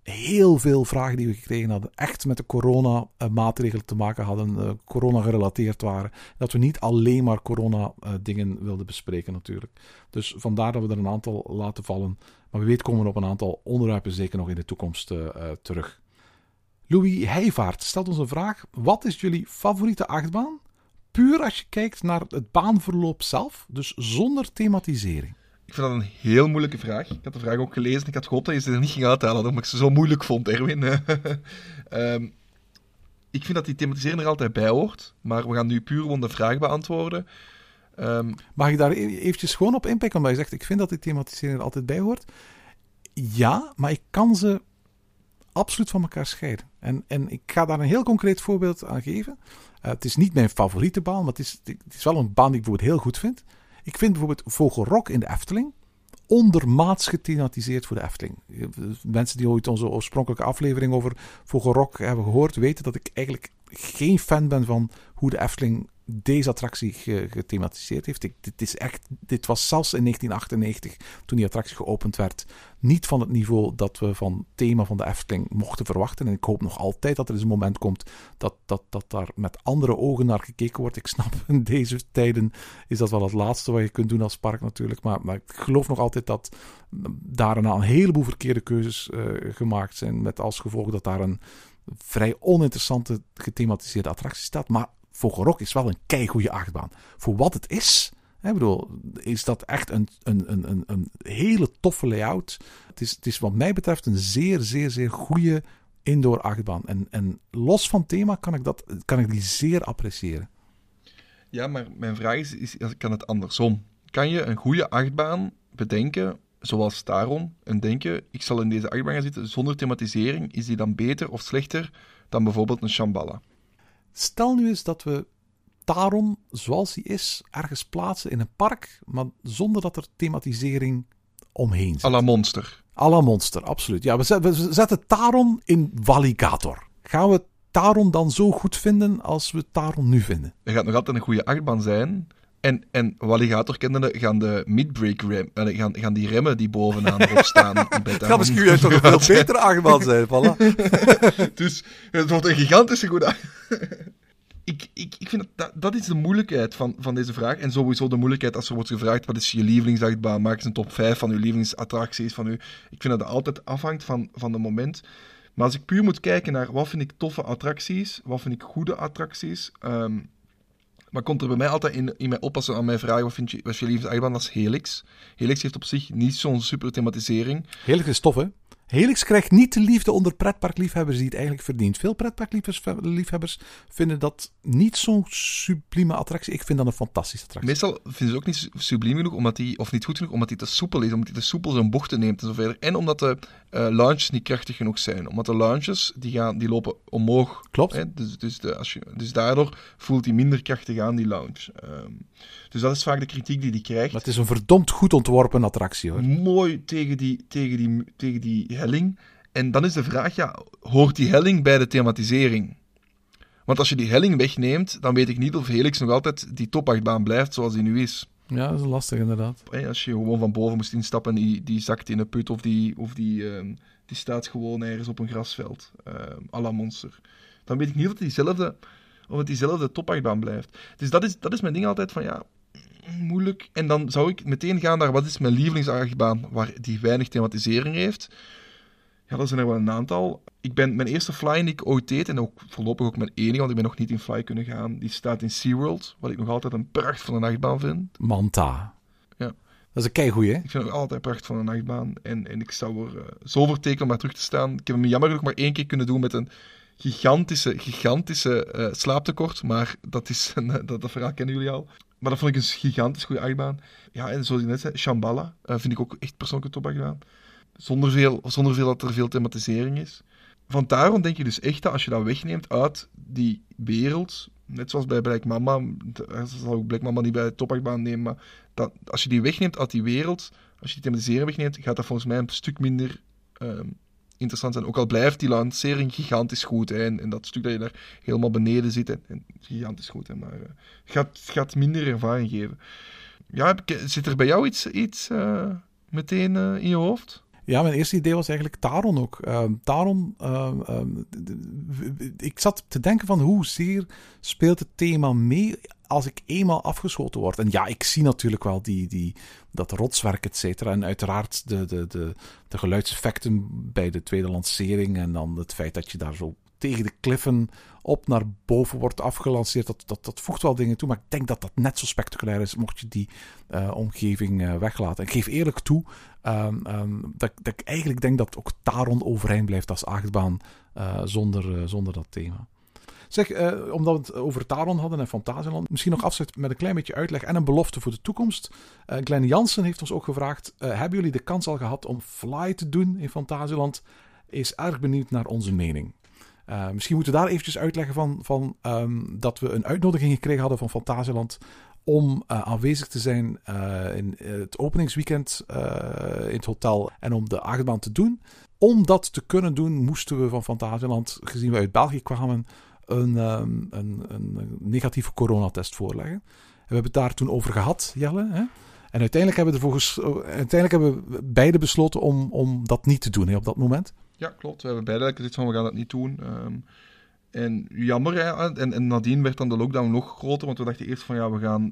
heel veel vragen die we gekregen hadden echt met de corona-maatregelen te maken hadden, uh, corona gerelateerd waren. Dat we niet alleen maar corona-dingen wilden bespreken natuurlijk. Dus vandaar dat we er een aantal laten vallen. Maar wie weet komen we op een aantal onderwerpen zeker nog in de toekomst terug. Louis Heijvaart stelt ons een vraag. Wat is jullie favoriete achtbaan? Puur als je kijkt naar het baanverloop zelf, dus zonder thematisering. Ik vind dat een heel moeilijke vraag. Ik had de vraag ook gelezen. Ik had gehoopt dat je ze er niet ging uithalen, omdat ik ze zo moeilijk vond, Erwin. um, ik vind dat die thematisering er altijd bij hoort. Maar we gaan nu puur gewoon de vraag beantwoorden. Ehm, Mag ik daar e- eventjes gewoon op inpikken? Omdat je zegt, ik vind dat die thematisering er altijd bij hoort. Ja, maar ik kan ze absoluut van elkaar scheiden. En, en ik ga daar een heel concreet voorbeeld aan geven. Eh, het is niet mijn favoriete baan, maar het is, het is wel een baan die ik bijvoorbeeld heel goed vind. Ik vind bijvoorbeeld Vogelrok in de Efteling ondermaats gethematiseerd voor de Efteling. Mensen die ooit onze oorspronkelijke aflevering over Vogelrok hebben gehoord, weten dat ik eigenlijk geen fan ben van hoe de Efteling deze attractie ge- gethematiseerd heeft. Dit, is echt, dit was zelfs in 1998, toen die attractie geopend werd, niet van het niveau dat we van het thema van de Efteling mochten verwachten. En ik hoop nog altijd dat er eens een moment komt dat, dat, dat daar met andere ogen naar gekeken wordt. Ik snap, in deze tijden is dat wel het laatste wat je kunt doen als park natuurlijk. Maar, maar ik geloof nog altijd dat daar een, heleboel verkeerde keuzes uh, gemaakt zijn. Met als gevolg dat daar een vrij oninteressante gethematiseerde attractie staat. Maar Vogelrok is wel een keigoede achtbaan. Voor wat het is, bedoel, is dat echt een, een, een, een hele toffe layout. Het is, het is wat mij betreft een zeer, zeer, zeer goede indoor achtbaan. En, en los van thema kan ik, dat, kan ik die zeer appreciëren. Ja, maar mijn vraag is, is kan het andersom? Kan je een goede achtbaan bedenken, zoals Taron, en denken, ik zal in deze achtbaan gaan zitten zonder thematisering, is die dan beter of slechter dan bijvoorbeeld een Shambhala? Stel nu eens dat we Taron, zoals die is, ergens plaatsen in een park, maar zonder dat er thematisering omheen zit. A la Monster. A la Monster, absoluut. Ja, we zetten, Taron in Valigator. Gaan we Taron dan zo goed vinden als we Taron nu vinden? Er gaat nog altijd een goede achtbaan zijn. En, en Walligator kennende gaan de midbreak rem, gaan, gaan die remmen die bovenaan erop staan. Gaat misschien juist toch een veel betere achtbaan zijn, voilà. dus het wordt een gigantische goede ik, ik, ik vind dat, dat, is de moeilijkheid van, van deze vraag. En sowieso de moeilijkheid als er wordt gevraagd: wat is je lievelingsachtbaan? Maak eens een top 5 van je lievelingsattracties. Van u. Ik vind dat dat altijd afhangt van, van de moment. Maar als ik puur moet kijken naar wat vind ik toffe attracties, wat vind ik goede attracties. Um, maar komt er bij mij altijd in, in mij op als ze aan mij vragen: wat vind je, wat is je? Dat is Helix. Helix heeft op zich niet zo'n super thematisering. Helix is tof, hè? Helix krijgt niet de liefde onder pretparkliefhebbers die het eigenlijk verdient. Veel pretparkliefhebbers vinden dat niet zo'n sublieme attractie. Ik vind dat een fantastische attractie. Meestal vinden ze ook niet subliem genoeg, omdat die, of niet goed genoeg, omdat hij te soepel is. Omdat hij te soepel zijn bochten neemt en zo verder. En omdat de uh, launches niet krachtig genoeg zijn. Omdat de launches, die, gaan, die lopen omhoog. Klopt. Hè? Dus, dus, de, als je, dus daardoor voelt hij minder krachtig aan, die launch. Um, dus dat is vaak de kritiek die hij krijgt. Maar het is een verdomd goed ontworpen attractie, hoor. Mooi tegen die, tegen die, tegen die helling. En dan is de vraag, ja, hoort die helling bij de thematisering? Want als je die helling wegneemt, dan weet ik niet of Helix nog altijd die topachtbaan blijft zoals die nu is. Ja, dat is lastig inderdaad. Als je gewoon van boven moest instappen en die, die zakt in een put of die, of die, uh, die staat gewoon ergens op een grasveld, uh, à la monster. Dan weet ik niet of het diezelfde, of het diezelfde topachtbaan blijft. Dus dat is, dat is mijn ding altijd van, ja, moeilijk. En dan zou ik meteen gaan naar wat is mijn lievelingsachtbaan waar die weinig thematisering heeft. Ja, dat zijn er wel een aantal. Ik ben mijn eerste fly die ik ooit deed, en ook voorlopig ook mijn enige, want ik ben nog niet in fly kunnen gaan, die staat in SeaWorld, wat ik nog altijd een pracht van een achtbaan vind. Manta. Ja. Dat is een keigoeie, hè? Ik vind het altijd een pracht van een achtbaan. En, en ik zou er uh, zo voor tekenen om maar terug te staan. Ik heb hem jammer genoeg maar één keer kunnen doen met een gigantische, gigantische uh, slaaptekort. Maar dat, is een, dat, dat verhaal kennen jullie al. Maar dat vond ik een gigantisch goede achtbaan. Ja, en zoals je net zei, Shambhala uh, vind ik ook echt persoonlijk een topachtbaan. Zonder veel, zonder veel dat er veel thematisering is. Van daarom denk je dus echt dat als je dat wegneemt uit die wereld, net zoals bij Black Mama, dat zal ook Black Mama niet bij de topachtbaan nemen, maar als je die wegneemt uit die wereld, als je die thematisering wegneemt, gaat dat volgens mij een stuk minder um, interessant zijn. Ook al blijft die lancering gigantisch goed. Hè, en, dat stuk dat je daar helemaal beneden zit, en, gigantisch goed. Hè, maar het gaat, gaat minder ervaring geven. Ja, zit er bij jou iets, iets uh, meteen uh, in je hoofd? Ja, mijn eerste idee was eigenlijk Taron ook. Uh, Taron, uh, uh, ik zat te denken van hoezeer speelt het thema mee als ik eenmaal afgeschoten word. En ja, ik zie natuurlijk wel die, die, dat rotswerk, et cetera. En uiteraard de, de, de, de geluidseffecten bij de tweede lancering. En dan het feit dat je daar zo tegen de kliffen op naar boven wordt afgelanceerd. Dat, dat, dat voegt wel dingen toe. Maar ik denk dat dat net zo spectaculair is mocht je die uh, omgeving uh, weglaten. En ik geef eerlijk toe um, um, dat, dat, ik eigenlijk denk dat ook Taron overeind blijft als achtbaan uh, zonder, zonder dat thema. Zeg, eh, omdat we het over Taron hadden en Fantasieland, misschien nog afsluiten met een klein beetje uitleg en een belofte voor de toekomst. Uh, Glenn Jansen heeft ons ook gevraagd, uh, hebben jullie de kans al gehad om Fly te doen in Fantasieland? Is erg benieuwd naar onze mening. Uh, misschien moeten we daar eventjes uitleggen van, van um, dat we een uitnodiging gekregen hadden van Fantasieland om uh, aanwezig te zijn uh, in het openingsweekend in het hotel en om de achtbaan te doen. Om dat te kunnen doen, moesten we van Fantasieland, gezien we uit België kwamen, een, um, een, een negatieve coronatest voorleggen. We hebben het daar toen over gehad, Jelle. Hè? En uiteindelijk hebben, we volgens, uiteindelijk hebben we beide besloten om, om dat niet te doen hè, op dat moment. Ja, klopt. We hebben beide gezegd van we gaan dat niet doen. Um, en jammer, en, en nadien werd dan de lockdown nog groter, want we dachten eerst van ja, we gaan,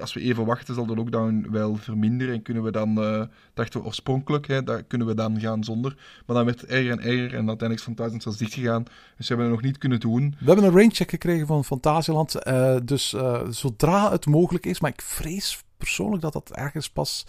als we even wachten, zal de lockdown wel verminderen en kunnen we dan, uh, dachten we oorspronkelijk, hè, daar kunnen we dan gaan zonder. Maar dan werd het erger en erger en uiteindelijk is Fantasieland zelfs dicht gegaan, dus we hebben het nog niet kunnen doen. We hebben een raincheck gekregen van Fantasieland, uh, dus uh, zodra het mogelijk is, maar ik vrees persoonlijk dat dat ergens pas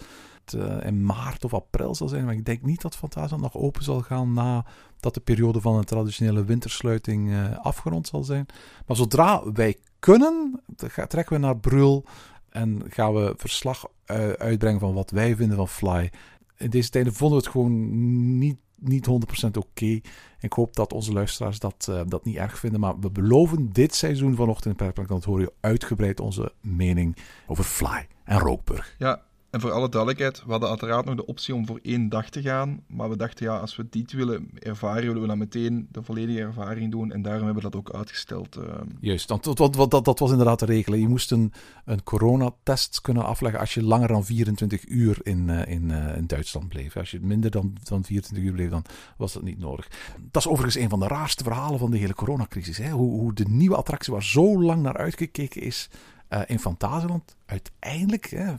uh, in maart of april zal zijn. Maar ik denk niet dat Fantasieland nog open zal gaan nadat de periode van een traditionele wintersluiting uh, afgerond zal zijn. Maar zodra wij kunnen, trekken we naar Brul en gaan we verslag uh, uitbrengen van wat wij vinden van Fly. In deze tijden vonden we het gewoon niet, niet 100% oké. Ik hoop dat onze luisteraars dat, dat niet erg vinden. Maar we beloven dit seizoen vanochtend in hoor je uitgebreid onze mening over Fly en Rookburg. Ja, en voor alle duidelijkheid, we hadden uiteraard nog de optie om voor één dag te gaan. Maar we dachten, ja, als we dit willen ervaren, willen we dan meteen de volledige ervaring doen. En daarom hebben we dat ook uitgesteld. Uh... Juist, want dat, dat, was inderdaad de regel. Je moest een, een coronatest kunnen afleggen als je langer dan 24 uur in, uh, in, uh, in Duitsland bleef. Als je minder dan, dan 24 uur bleef, dan was dat niet nodig. Dat is overigens een van de raarste verhalen van de hele coronacrisis. Hè? Hoe, hoe de nieuwe attractie waar zo lang naar uitgekeken is in Fantasieland uiteindelijk...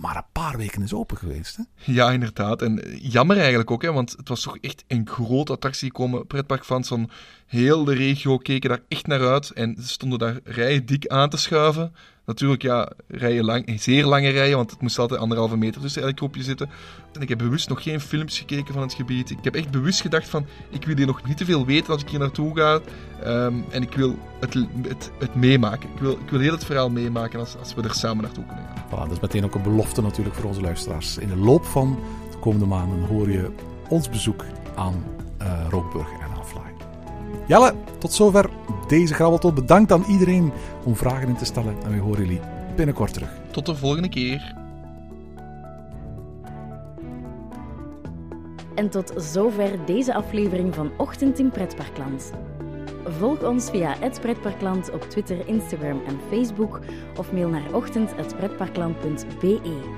maar een paar weken is open geweest. Hè? Ja, inderdaad. En jammer eigenlijk ook, hè, want het was toch echt een grote attractie. komen pretparkfans van heel de regio keken daar echt naar uit. En stonden daar rijen dik aan te schuiven. Natuurlijk, ja, rijen lang, zeer lange rijen, want het moest altijd anderhalve meter tussen elk groepje zitten. En ik heb bewust nog geen films gekeken van het gebied. Ik heb echt bewust gedacht van, ik wil hier nog niet te veel weten als ik hier naartoe ga. Um, en ik wil het, het, het, meemaken. Ik wil, ik wil heel het verhaal meemaken als, als we er samen naartoe kunnen gaan. Voilà, dat is meteen ook een belofte natuurlijk voor onze luisteraars. In de loop van de komende maanden hoor je ons bezoek aan uh. Jelle, tot zover deze grabbeltot. Bedankt aan iedereen om vragen in te stellen. En we horen jullie binnenkort terug. Tot de volgende keer. En tot zover deze aflevering van Ochtend in Pretparkland. Volg ons via het Pretparkland op Twitter, Instagram en Facebook of mail naar ochtend.pretparkland.be.